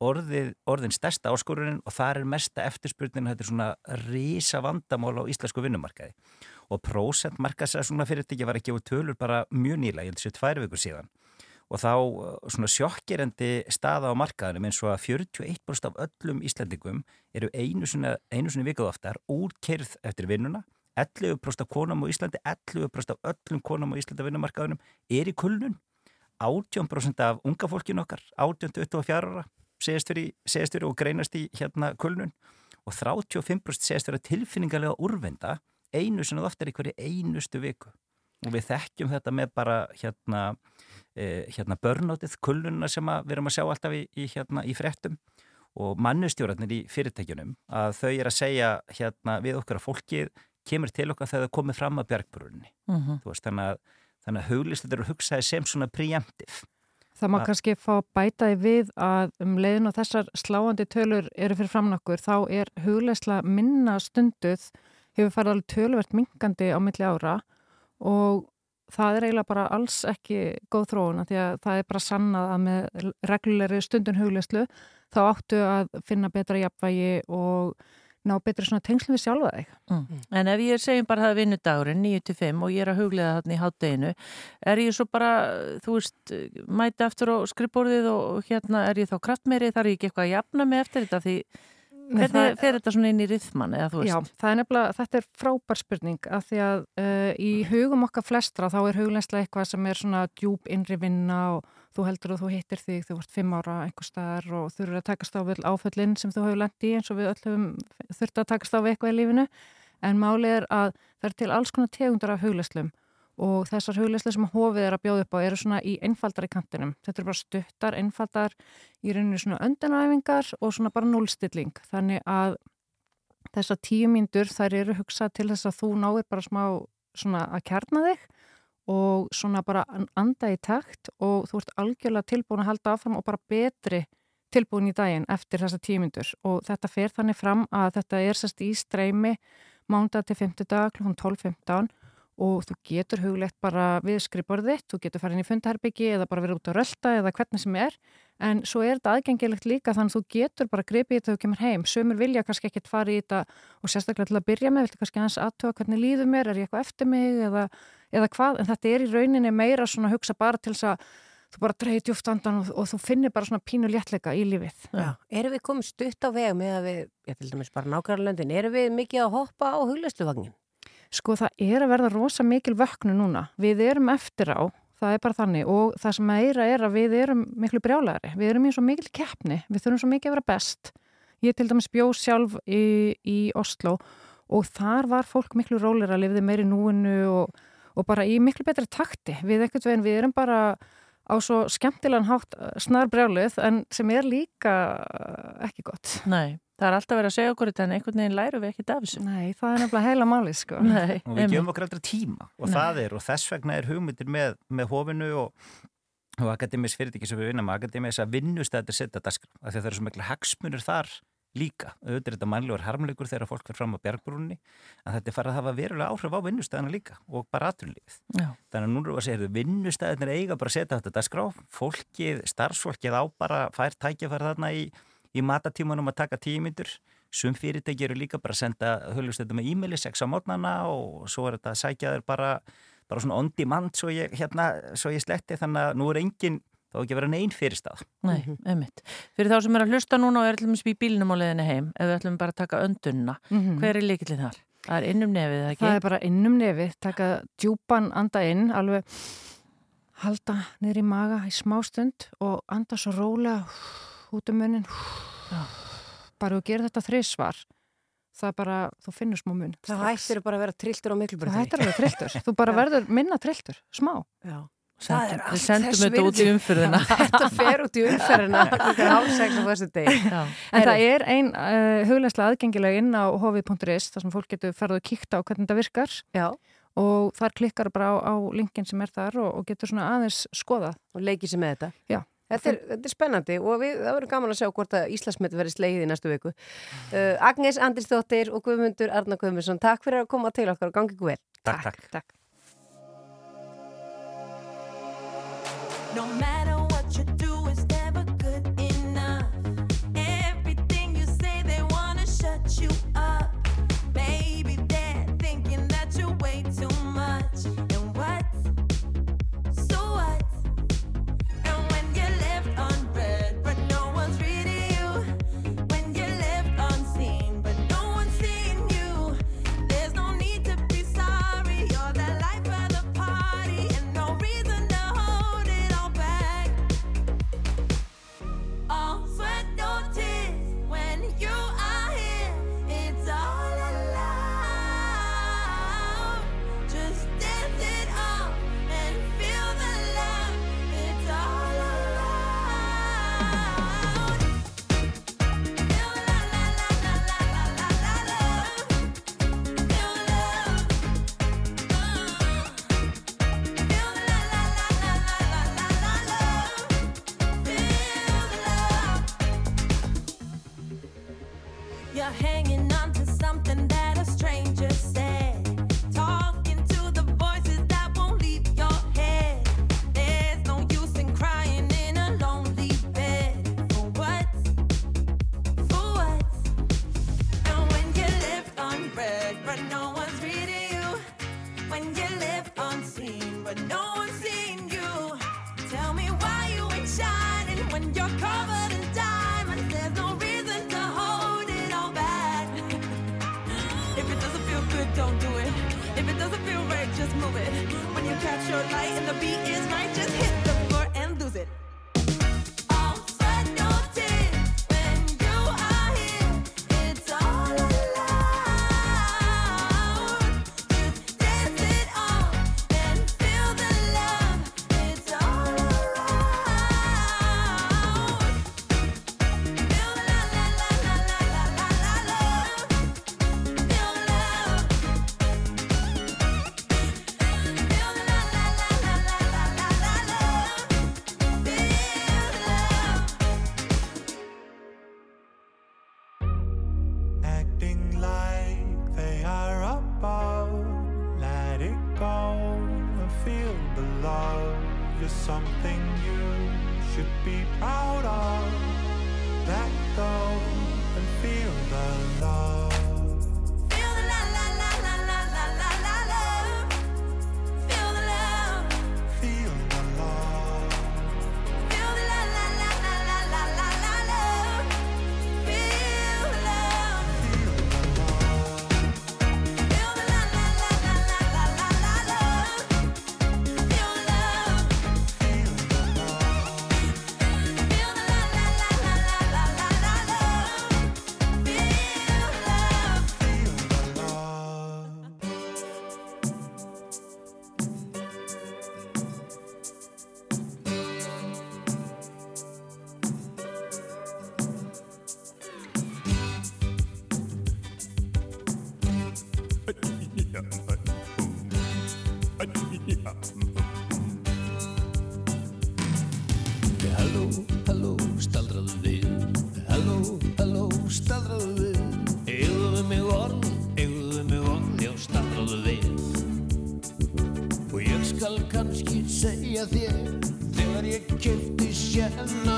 orðið, orðin stærsta áskorunin og það er mesta eftirspurnin, þetta er svona rísa vandamál á íslensku vinnumarkaði. Og prósentmarkasæða svona fyrirtæki var ekki á tölur bara mjög nýla, ég held þessu tvær vikur síðan. Og þá uh, svona sjokkirandi staða á markaðinum eins og að 41% af öllum Íslandingum eru einu sinni, sinni vikuð oftar úrkerð eftir vinnuna. 11% af konum á Íslandi 11% af öllum konum á Íslandi vinnumarkaðinum er í kulnun. 18% af unga fólkinu okkar 18-24 ára segist fyrir, og greinast í hérna kulnun. Og 35% segist fyrir tilfinningarlega úrvenda einu sinni oftar í hverju einustu viku. Og við þekkjum þetta með bara hérna, eh, hérna börnótið, kulnuna sem við erum að sjá alltaf í, í, hérna, í fréttum. Og mannustjórnarnir í fyrirtækjunum að þau er að segja hérna við okkur að fólkið kemur til okkar þegar það komið fram að bjargbrunni Mhm. veist, þannig að, að huglistur eru hugsaði sem svona preemptive Það má Að- kannski fá að bæta í við að um leiðin og þessar sláandi tölur eru fyrir framnokkur, þá er hugleisla minna stunduð, hefur farið alveg töluvert minkandi á milli ára og það er eiginlega bara alls ekki góð þróuna því að það er bara sannað að með reglulegri stundun hugleislu þá áttu að finna betra jafnvægi og ná betri svona tengslum við sjálfa þig. Mm. En ef ég segjum bara það er vinnudagurinn 9-5 og ég er að huglega þarna í hátteginu, er ég svo bara, þú veist, mæti aftur á skrifborðið og hérna er ég þá kraftmeiri, þarf ég ekki eitthvað að jafna mig eftir þetta því hvernig fer þetta svona inn í rithman eða þú veist? Já, það er nefnilega, þetta er frábær spurning af því að uh, í hugum okkar flestra þá er hugleislega eitthvað sem er svona djúb innri vinna og þú heldur að þú hittir þig, þú vart fimm ára einhver staðar og þú eru að takast á áföllin sem þú hefur lent í eins og við öll höfum þurft að takast á við eitthvað í lífinu en málið er að það er til alls konar tegundar af hugleislum og þessar hugleislu sem hofið er að bjóða upp á eru svona í einfaldari kantinum. Þetta eru bara stuttar, einfaldar, í rauninu svona öndanæfingar og svona bara núlstilling. Þannig að þessar tíu mínútur þær eru hugsað til þess að þú náir bara smá svona að kjarna þig og svona bara anda í takt og þú ert algjörlega tilbúin að halda áfram og bara betri tilbúin í daginn eftir þessar tíu mínútur og þetta fer þannig fram að þetta er sérst í streymi mándag til 50 dag kl. 12.15 og þú getur huglegt bara við skrifborðið þú getur farin í fundaherbyggi eða bara verið út að rölda eða hvernig sem er en svo er þetta aðgengilegt líka þannig að þú getur bara gripið í þetta þú kemur heim sömur vilja kannski ekkert fara í þetta og sérstaklega til að byrja með, viltu kannski aðeins aðtöga hvernig líður mér, er ég eitthvað eftir mig eða, eða hvað, en þetta er í rauninni meira svona að hugsa bara til þess að þú bara dreyti djúft andan og, og þú finnir bara svona pínu léttleika í lífið Já. Erum við komið stutt á veg með að við, ég til dæmis bara nákvæmlega löndin, erum við mikið að hoppa á huglesluvagnin? Sko það er að verða rosa mikil vöknu núna. Við erum eftir á, það er bara þannig og það sem meira er að við erum miklu brjálæri. Við erum í svo mikil keppni, við þurfum svo mikið að vera best. Ég til dæmis bjó sjálf í, í Oslo og þar var fólk miklu rólir að lifði meiri núinu og, og bara í miklu betri takti. Við ekkert veginn, við erum bara á svo skemmtilegan hátt snar brjálið en sem er líka ekki gott. Nei, það er alltaf verið að segja okkur þetta en einhvern veginn læru við ekki af þessu. Nei, það er nefnilega heila máli, sko. Nei, og við gefum okkur aldrei tíma og Nei. það er og þess vegna er hugmyndir með, með hofinu og, og akademis fyrirtæki sem við vinnum akademis að vinnust að þetta setja dagskrá af því að það eru svo miklu hagsmunir þar líka auðvitað er þetta mannlegur harmleikur þegar fólk fyrir fram á bjargbrúnni en þetta er farið að hafa verulega áhrif á vinnustæðina líka og bara aturlífið Já. þannig að nú við að segja að vinnustæðinir eiga bara að setja þetta dagskrá fólkið, starfsfólkið á bara fær tækjafær þarna í, í matatímanum að taka tímyndur Sum fyrirtæki eru líka bara að senda höflustötu með e-maili sex á mótnana og svo er þetta að sækja þér bara, bara svona on demand svo ég, hérna, svo ég sletti þannig að nú er engin, þá er ekki að vera neinn fyrirstað. Nei, einmitt. Fyrir þá sem er að hlusta núna og er allum í bílnum á leiðinni heim, ef við ætlum bara að taka öndunna, Mhm. hver er líkillin þar? Það er innum nefið, ekki? Það er bara innum nefið, taka djúpan anda inn, alveg halda niður í maga í smástund og anda svo rólega út um munin. Bara þú gerir þetta þrisvar, það er bara, þú finnur smá mun. Það hættir bara að vera trilltur á miklu Það hættir að vera trilltur. Þú bara verður minna trilltur, smá. Já. Sendum- Það er við allt sendum þess þetta út í virði. umferðina. Þetta fer út í umferðina. En það er ein uh, huglæslega aðgengilega inn á hovið.is þar sem fólk getur ferð og kíkta á hvernig þetta virkar Já. og þar klikkar bara á, á linkin sem er þar og, og getur svona aðeins skoðað. Og leikið sér með þetta. Já. Þetta er, þetta er spennandi og við, það verður gaman að sjá hvort að Íslandsmet verður slegið í næstu viku. Uh, Agnes Andrisdóttir og Guðmundur Arna Guðmundsson, takk fyrir að koma til okkar og gangi ykkur vel. Takk, takk. takk. Catch your light and the beat is right, just hit you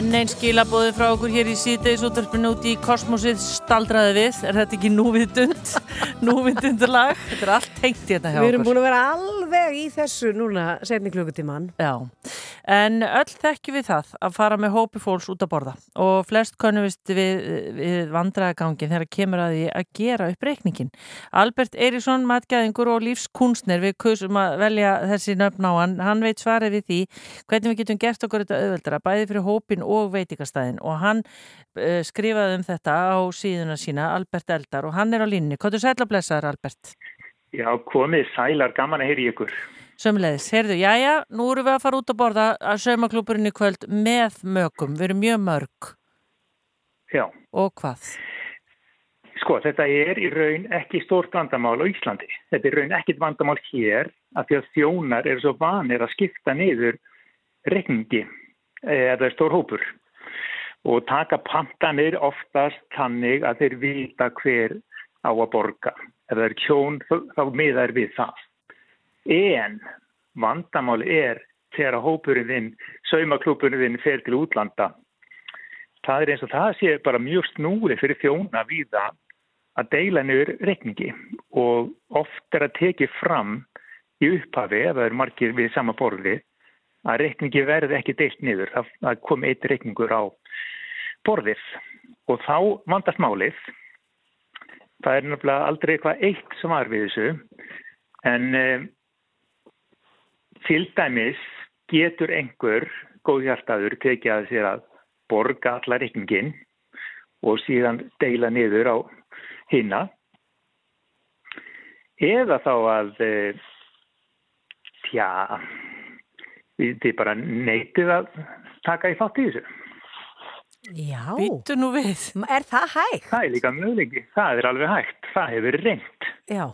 En einn skilabóði frá okkur hér í síðdeis útverfinu út í kosmosið staldraði við. Er þetta ekki núvitund? núvitundur lag? Þetta er allt tengt hérna hjá okkur. Við erum búin að vera alveg í þessu núna setni klukkutíman. Já, en öll þekkjum við það að fara með hópi fólks út að borða og flest konumist við, við vandræðagangin þegar kemur að því að gera upp reikningin. Albert Eiríksson, matgæðingur og lífskunstner við kusum að velja þessi nöfn á hann, hann veit svarið við því hvernig við getum gert okkur þetta auðveldara bæði fyrir hópin og veitikastæðin og hann uh, skrifaði um þetta á síðuna sína, Albert Eldar og hann er á línni. Hvað er sætla blessaður Albert? Já, komið sælar, gaman að heyri ykkur. Sömmulegis, heyrðu, jæja, nú erum við að fara út að borða að saumaklúburinn í kvöld með mögum, við erum mjög mörg. Já. Og hvað? Sko, þetta er í raun ekki stórt vandamál á Íslandi. Þetta er í raun ekkit vandamál hér af því að þjónar eru svo vanir að skipta niður reikningi eða stór hópur og taka pantanir oftast tannig að þeir vita hver á að borga. Ef það er kjón þá miðar við það. En vandamál er þegar hópurinn þinn, saumaklúpurinn þinn fer til útlanda. Það er eins og það sé bara mjög snúri fyrir þjóna við það að deila niður reikningi og oft er að teki fram í upphafi, ef það er margir við sama borði, að reikningi verði ekki deilt niður. Það, það kom eitt reikningur á borðið og þá vandast málið. Það er náttúrulega aldrei eitthvað eitt sem var við þessu en um, til dæmis getur einhver góðhjartaður tekið að sér að borga allar reikningin og síðan deila niður á hinna eða þá að tja þið bara neytið að taka í þátt í þessu Já. Býttu nú við. Er það hægt? Það er líka möguleiki. Það er alveg hægt. Það hefur reynd. Já.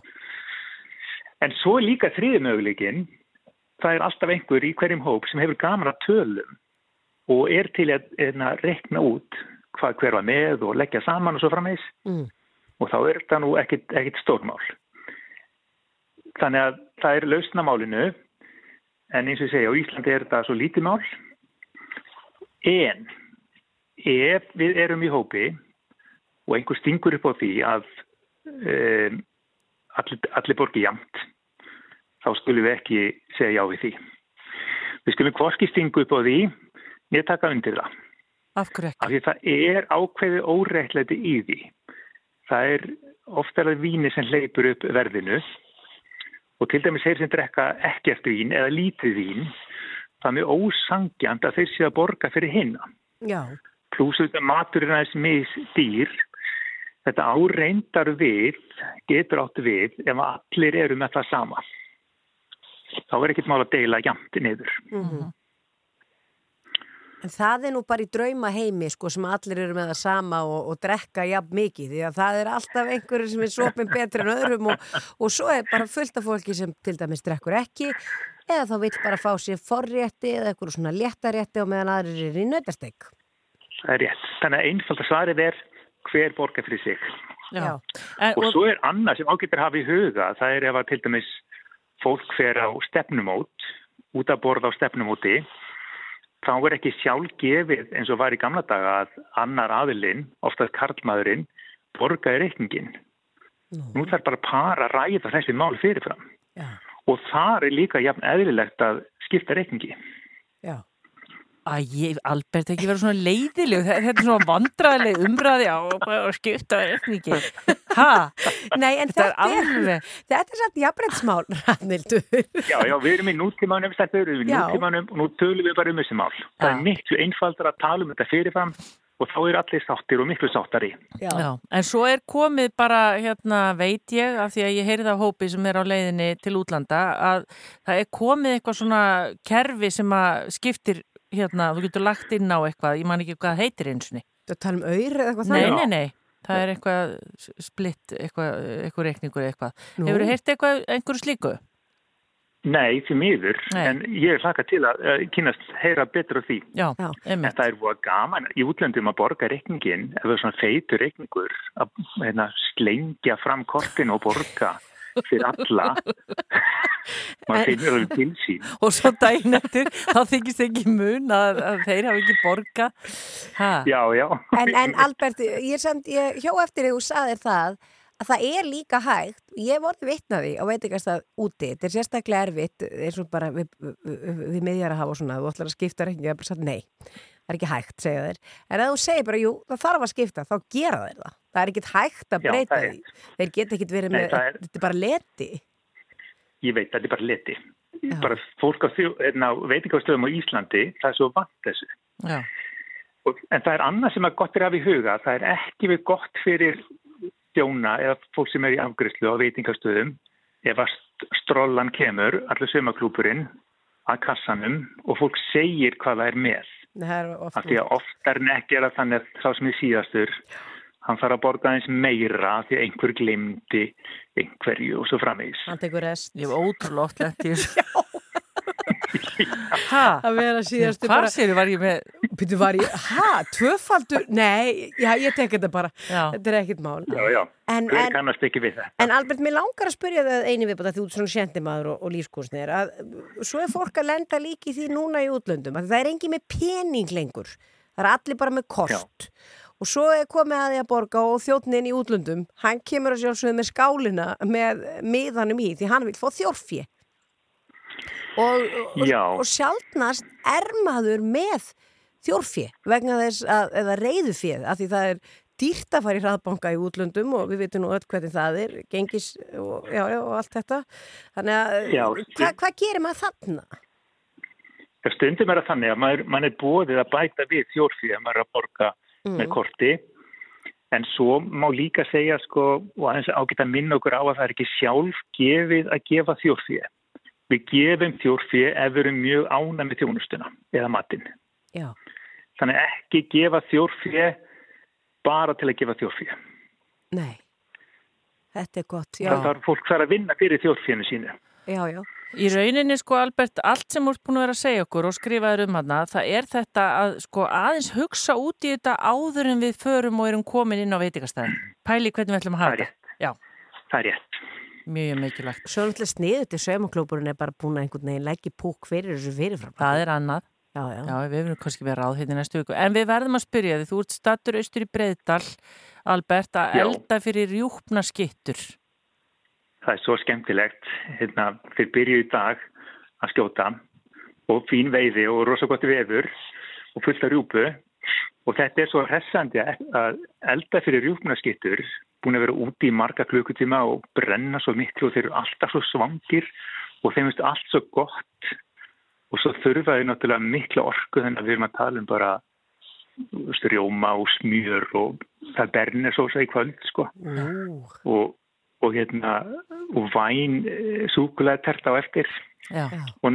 En svo líka þriði möguleikin. Það er alltaf einhver í hverjum hóp sem hefur gaman að tölum og er til að, að rekna út hvað hver var með og leggja saman og svo frammeins. Mm. Og þá er þetta nú ekkit, ekkit stórmál. Þannig að það er lausnamálinu en eins og ég segja á Íslandi er þetta svo lítið mál. En ef við erum í hópi og einhver stingur upp á því að um, allir, allir borgi jamt, þá skulum við ekki segja já við því. Við skulum hvorki stingu upp á því, niður taka undir það. Af hverju ekki? Af því það er ákveði óreittleiti í því. Það er ofta alveg víni sem hleypur upp verðinu og til dæmis þeir sem drekka ekkert vín eða lítið vín, það er mjög ósangjant að þeir séu að borga fyrir hinna Já. pluss auðvitað maturinn aðeins misdýr þetta áreindar við getur átt við ef allir eru með það sama þá er ekkert mál að deila jæmt niður Mhm. En það er nú bara í drauma heimi sko sem allir eru með það sama og, og drekka jafn mikið því að það er alltaf einhverju sem er sopin betri en öðrum og, og svo er bara fullt af fólki sem til dæmis drekkur ekki eða þá vill bara fá sér forrétti eða eitthvað svona léttarétti og meðan aðrir eru í nötasteg. það er rétt, þannig að einfalda svarið er hver borgar fyrir sig Já. og svo er annað sem ágættir hafa í huga það er ef að til dæmis fólk fer á stefnumót út að borða á stefnumóti þá er ekki sjálf gefið eins og var í gamla daga að annar aðilinn, oftast karlmaðurinn, borgaði reikningin. Nú þarf bara par að ræða þessi mál fyrirfram. Já. Og þar er líka jafn eðlilegt að skipta reikningi. Já. Æ, Albert, ekki vera svona leiðileg, þetta er svona vandræðileg umræði á og skipta reikningi. Ha? Nei, en Þetta er þetta er, alveg- þetta er satt jafnbrettsmál, Rannildur. Já, já, við erum í nútímanum, þetta eru við í Já. nútímanum og nú tölum við bara um þessi mál. Það er miklu einfaldar að tala um þetta fyrirfram og þá er allir sáttir og miklu sáttari. Já. En svo er komið bara, hérna, veit ég, af því að ég heyrði á hópi sem er á leiðinni til útlanda, að það er komið eitthvað svona kerfi sem að skiptir, hérna, þú getur lagt inn á eitthvað, ég man ekki hvað heitir einsunni. Þú tala um auður eða eitthvað Nei, þannig? nei, nei. Það er eitthvað splitt, eitthvað, eitthvað reikningur eða eitthvað. Nú. Hefur þú heyrt eitthvað, einhverju slíku? Nei, því miður, en ég er hlaka til að uh, kynast heyra betur á því. Já, en það er búið gaman í útlöndum að borga reikningin, ef það er svona feitur reikningur, að hérna, slengja fram kortin og borga fyrir alla. Maður finnur alveg til sín. Og svo daginn eftir, þá þykist ekki mun að, að þeir hafa ekki borga. Ha? Já, já. En, en Albert, ég, samt, ég hjó eftir því þú saðir það að það er líka hægt, ég vorði vitnaði á veitingastað úti, þetta er sérstaklega erfitt eins og bara við, við, við miðjar að hafa og svona, þú ætlar að skipta ég hef bara sagt nei, er ekki hægt, segja þeir en ef þú segir bara, jú, það þarf að skipta þá gera þeir það, það er ekkit hægt að Já, breyta er því, þeir geta ekkit verið Nei, með, er- þetta er bara leti Ég veit, þetta er bara leti. Bara fólk á, hérna, veitingastöðum á Íslandi, það er svo vant þessu. Já. Og, en það er annað sem að gott er af í huga. Það er ekki við gott fyrir þjóna eða fólk sem er í afgriðslu á veitingastöðum ef að st- strollan kemur, allir sömaklúpurinn að kassanum og fólk segir hvað það er með. Af því að oft er en ekki er að þannig að sá sem er síðastur, hann þarf að borga eins meira af því að einhver glimti einhverju og svo framvegis. hann tekur rest Ég hef ótrúlega oft lent í þessu. Ha? að vera síðastu Hvar sér var ég með? Býtu var ég, ha, tvöfaldur? Nei, já, ég tek þetta bara. Já. Þetta er ekkit mál. Já, já, En- en- kannast ekki við það? En Albert, mér langar að spyrja það eini viðbútt að þú ert svona sjendimaður og, og lífskúsnir að svo er fólk að lenda líki því núna í útlöndum að það er engi með pening lengur. Það er allir bara með kort. Og svo er komið að því að borga og þjóttnin í útlöndum, hann kemur að sjálfsögðu með skálina með miðanum í því hann vil fá þjórfje. Og, og, og sjálfnast er maður með þjórfje vegna þess að, eða reyðufið, af því það er dýrt að fara í hraðbanka í útlöndum og við veitum nú öll hvernig það er, gengis og, já, já, og allt þetta. Þannig að, Já, hva, hvað gerir maður þarna? Stundum er að þannig að maður, mann er bóðið að bæta við þjórfið að maður er að borga Mm. með korti en svo má líka segja sko og aðeins ágætt að minna okkur á að það er ekki sjálf gefið að gefa þjórfið. Við gefum þjórfið ef við erum mjög ána með þjónustuna eða matinn. Já. Þannig ekki gefa þjórfjö bara til að gefa þjórfjö. Nei, þetta er gott, já, Það þarf fólk þarf að vinna fyrir þjórfjönu sínu. já, já. Í rauninni sko Albert, allt sem ert búin að vera að segja okkur og skrifaður um hana, það er þetta að sko aðeins hugsa út í þetta áður en við förum og erum komin inn á veitingastæðin. Pæli hvernig við ætlum að hafa þetta. Já. Það er rétt. Mjög mikilvægt. Svo náttúrulega sniðut til saumaklúburinn er bara búin að einhvern veginn leggja púk fyrir þessu fyrirfram. Það er annað. Já, já. Já, við verðum kannski verið ráð hérna næstu viku. En við verðum að spyrja þið, þú ert stattur austur í Breiðdal, Albert, að Já. elda fyrir rjúpna skittur. Það er svo skemmtilegt. Hérna, þeir byrju í dag að skjóta og fín veiði og rosa gott veður og fullt af rjúpu og þetta er svo hressandi að elda fyrir rjúpnaskittur búin að vera úti í marga klukkutíma og brenna svo miklu og þeir eru alltaf svo svangir og þeim finnst allt svo gott. Og svo þurfa þeir náttúrulega mikla orku þannig að við erum að tala um bara þú veist, rjóma og smjör og það bernir svo í kvöld sko. Ú, og, og hérna og væn súkulega tert á eftir Já. og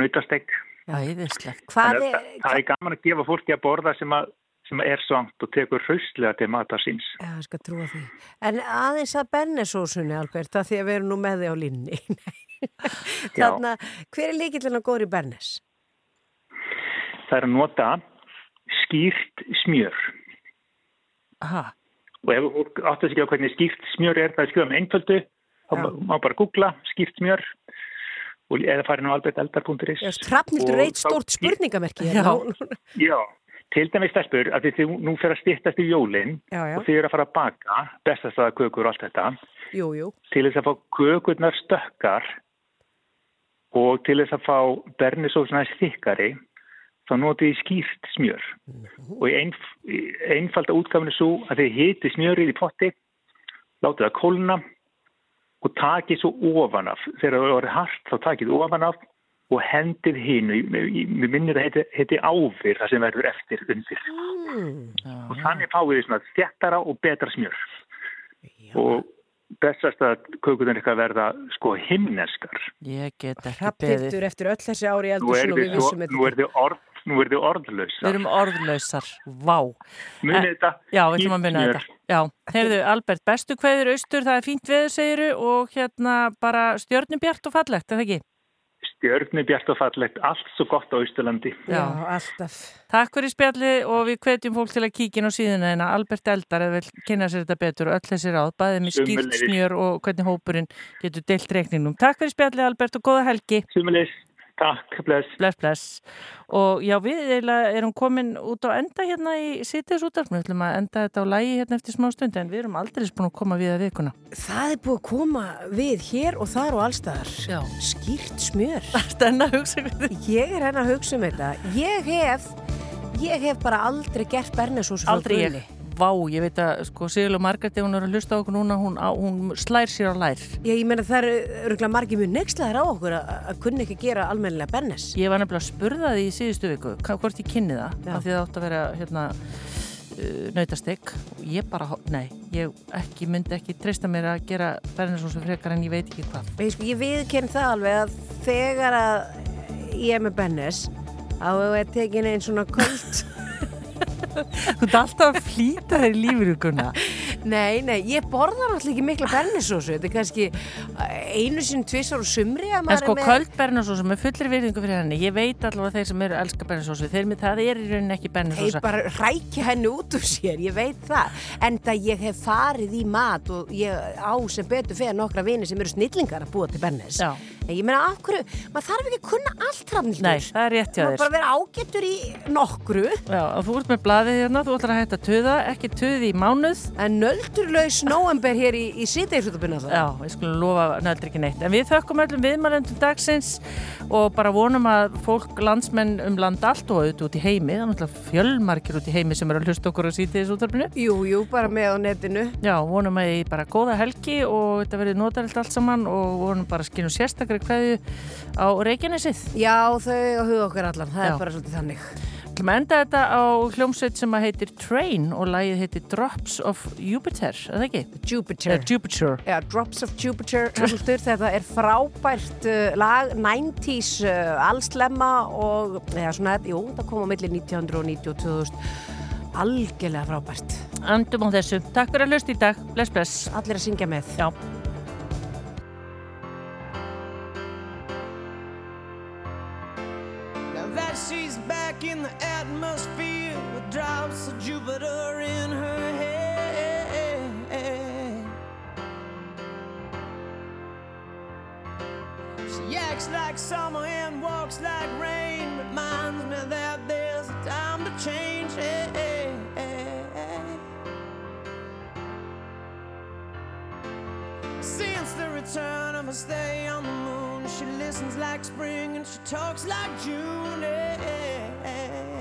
Þannig er, að það, það er gaman að gefa fólki að borða sem, að, sem er svangt og tekur hraustlega til matar síns já, ég skal trúa því. En aðeins að bennesósunni, Albert, að því að við erum nú með því á línni. Þannig að hver er líkillin að góður í bennes? það er að nota skýrt smjör Aha. og ef þú áttu að segja hvernig skýrt smjör er það er skjöðum einföldu þá má- má bara googla skýrt smjör eða farin á alberteldar.is reitt þá- stórt spurningamerki Já. hérna. Já, til dæmis stelpur að þið nú fer að stýttast í jólin Já, já. og þið eru að fara að baka bestastæða kökur og allt þetta Jú, jú. til þess að fá kökurnar stökkar og til þess að fá bernisósuna þykkari þá notið þið skýrt smjör og í einf í einfalda útgafinu svo að þið hiti smjörið í potti látið það kólna og takið svo ofanaf þegar það er hart þá takið ofanaf og hendið hinu við minnir að heiti, heiti áfyr það sem verður eftir undir. Og þannig fáið þið svona þjættara og betra smjör. Og bestast að kökuðan eitthvað verða sko himneskar. Ég get ekki beðið. Eftir öll þessi ári í nú er þið, við er orð, nú er þið orðlaus Við erum orðlausar. Vá. Munið Eh, þetta, Já, við ætlum að skýrt þetta. Já, heyrðu, Albert, bestu kveður austur, það er fínt veður, segiru, og hérna bara stjörnubjart og fallegt, er það ekki? Stjörnu bjart og fallegt allt svo gott á Ísturlandi Já, alltaf. Takk fyrir spjallið og við hvetjum fólk til að kíkja inn á síðuna hérna. Albert Eldar eða vil kynna sér þetta betur og öll þessi ráð, bæðið með skýrt smjör og hvernig hópurinn getur deilt reikningnum. Takk fyrir spjallið, Albert, og góða helgi. Sumulis, takk, bless. Bless, bless. Og já, við erum komin út á enda hérna í sittis útarfnu. Við ætlum að enda þetta á lægi hérna eftir smá stund, en við erum aldrei búin að koma við að vikuna. Það er búið að koma við hér og þar og allstaðar. Já. Skýrt smjör. Það er enn að hugsa um þetta. Ég er enn að hugsa um þetta. Ég hef, ég hef bara aldrei gert bernesós frá Aldrei ég. Vá, ég veit að sko Sigurlega Margreti, hún er að hlusta á okkur núna, hún, á, hún slær sér á lær. Ég, ég meina það eru margir mjög nexlaðir á okkur að, að kunni ekki gera almennilega bernes. Ég var nefnilega að spurða því í síðustu viku hvort ég kynni það, Já. af því það átt að vera hérna uh, nautastegg og ég bara, nei, ég ekki, myndi ekki treysta mér að gera bernesósu frekar en ég veit ekki hvað. Ég, sko, ég viðkenn það alveg að þegar að ég er með bernes þá er tekin einn svona köld Þú ert alltaf að flýta þér í lífuruguna. Nei, nei, ég borða náttúrulega ekki mikla bernesósu þetta er kannski einu sinni tvisar og sumri að En maður sko er með köld bernesósu með fullir virðingu fyrir henni, ég veit allavega þeir sem eru að elska bernesósu, þeir með það er í rauninni ekki Þeir bernesósa. bara rækja henni út úr sér, ég veit það. En það ég hef farið í mat og ég á sem betur fyrir nokkra vini sem eru snillingar að búa til Bennis. Já. En ég meina, af hverju, maður þarf ekki að kunna allt rafnildur. Nei, það er rétt hjá Maður þér. bara vera ágættur í nokkru. Já, og þú ert með blaðið hérna, þú ætlar að hætta að tuða, ekki tuði í mánuð. En nöldurlaus nóember hér í, í síteinsútabunna það. Já, við skulum lofa nöldur ekki neitt. En við þökkum öllum viðmælendum dagsins og bara vonum að fólk, landsmenn um land allt og auðvitað út í heimi, er náttúrulega fjölmarkir út í heimi sem eru að hlusta okkur á útvarpinu. Jú, jú, með á og og Reykjanesið. Já, þau á huga okkar allan, það Já. er bara svolítið þannig. ætlum að enda þetta á hljómsveit sem að heitir Train og lagið heitir Drops of Jupiter, er það ekki? Jupiter. Uh, Jupiter. Já, Drops of Jupiter, þetta er frábært uh, lag, 90s uh, allslemma og, eða svona, jú, það kom á milli 1990 og 2000, algjörlega frábært. Andum á þessu. Takk fyrir að hlusta í dag. Bless, bless. Allir að syngja með. Já. That she's back in the atmosphere with drops of Jupiter in her head. She acts like summer and walks like rain. Reminds me that there's a time to change. Since the return of her stay on the moon, she listens like spring and she talks like June. eh,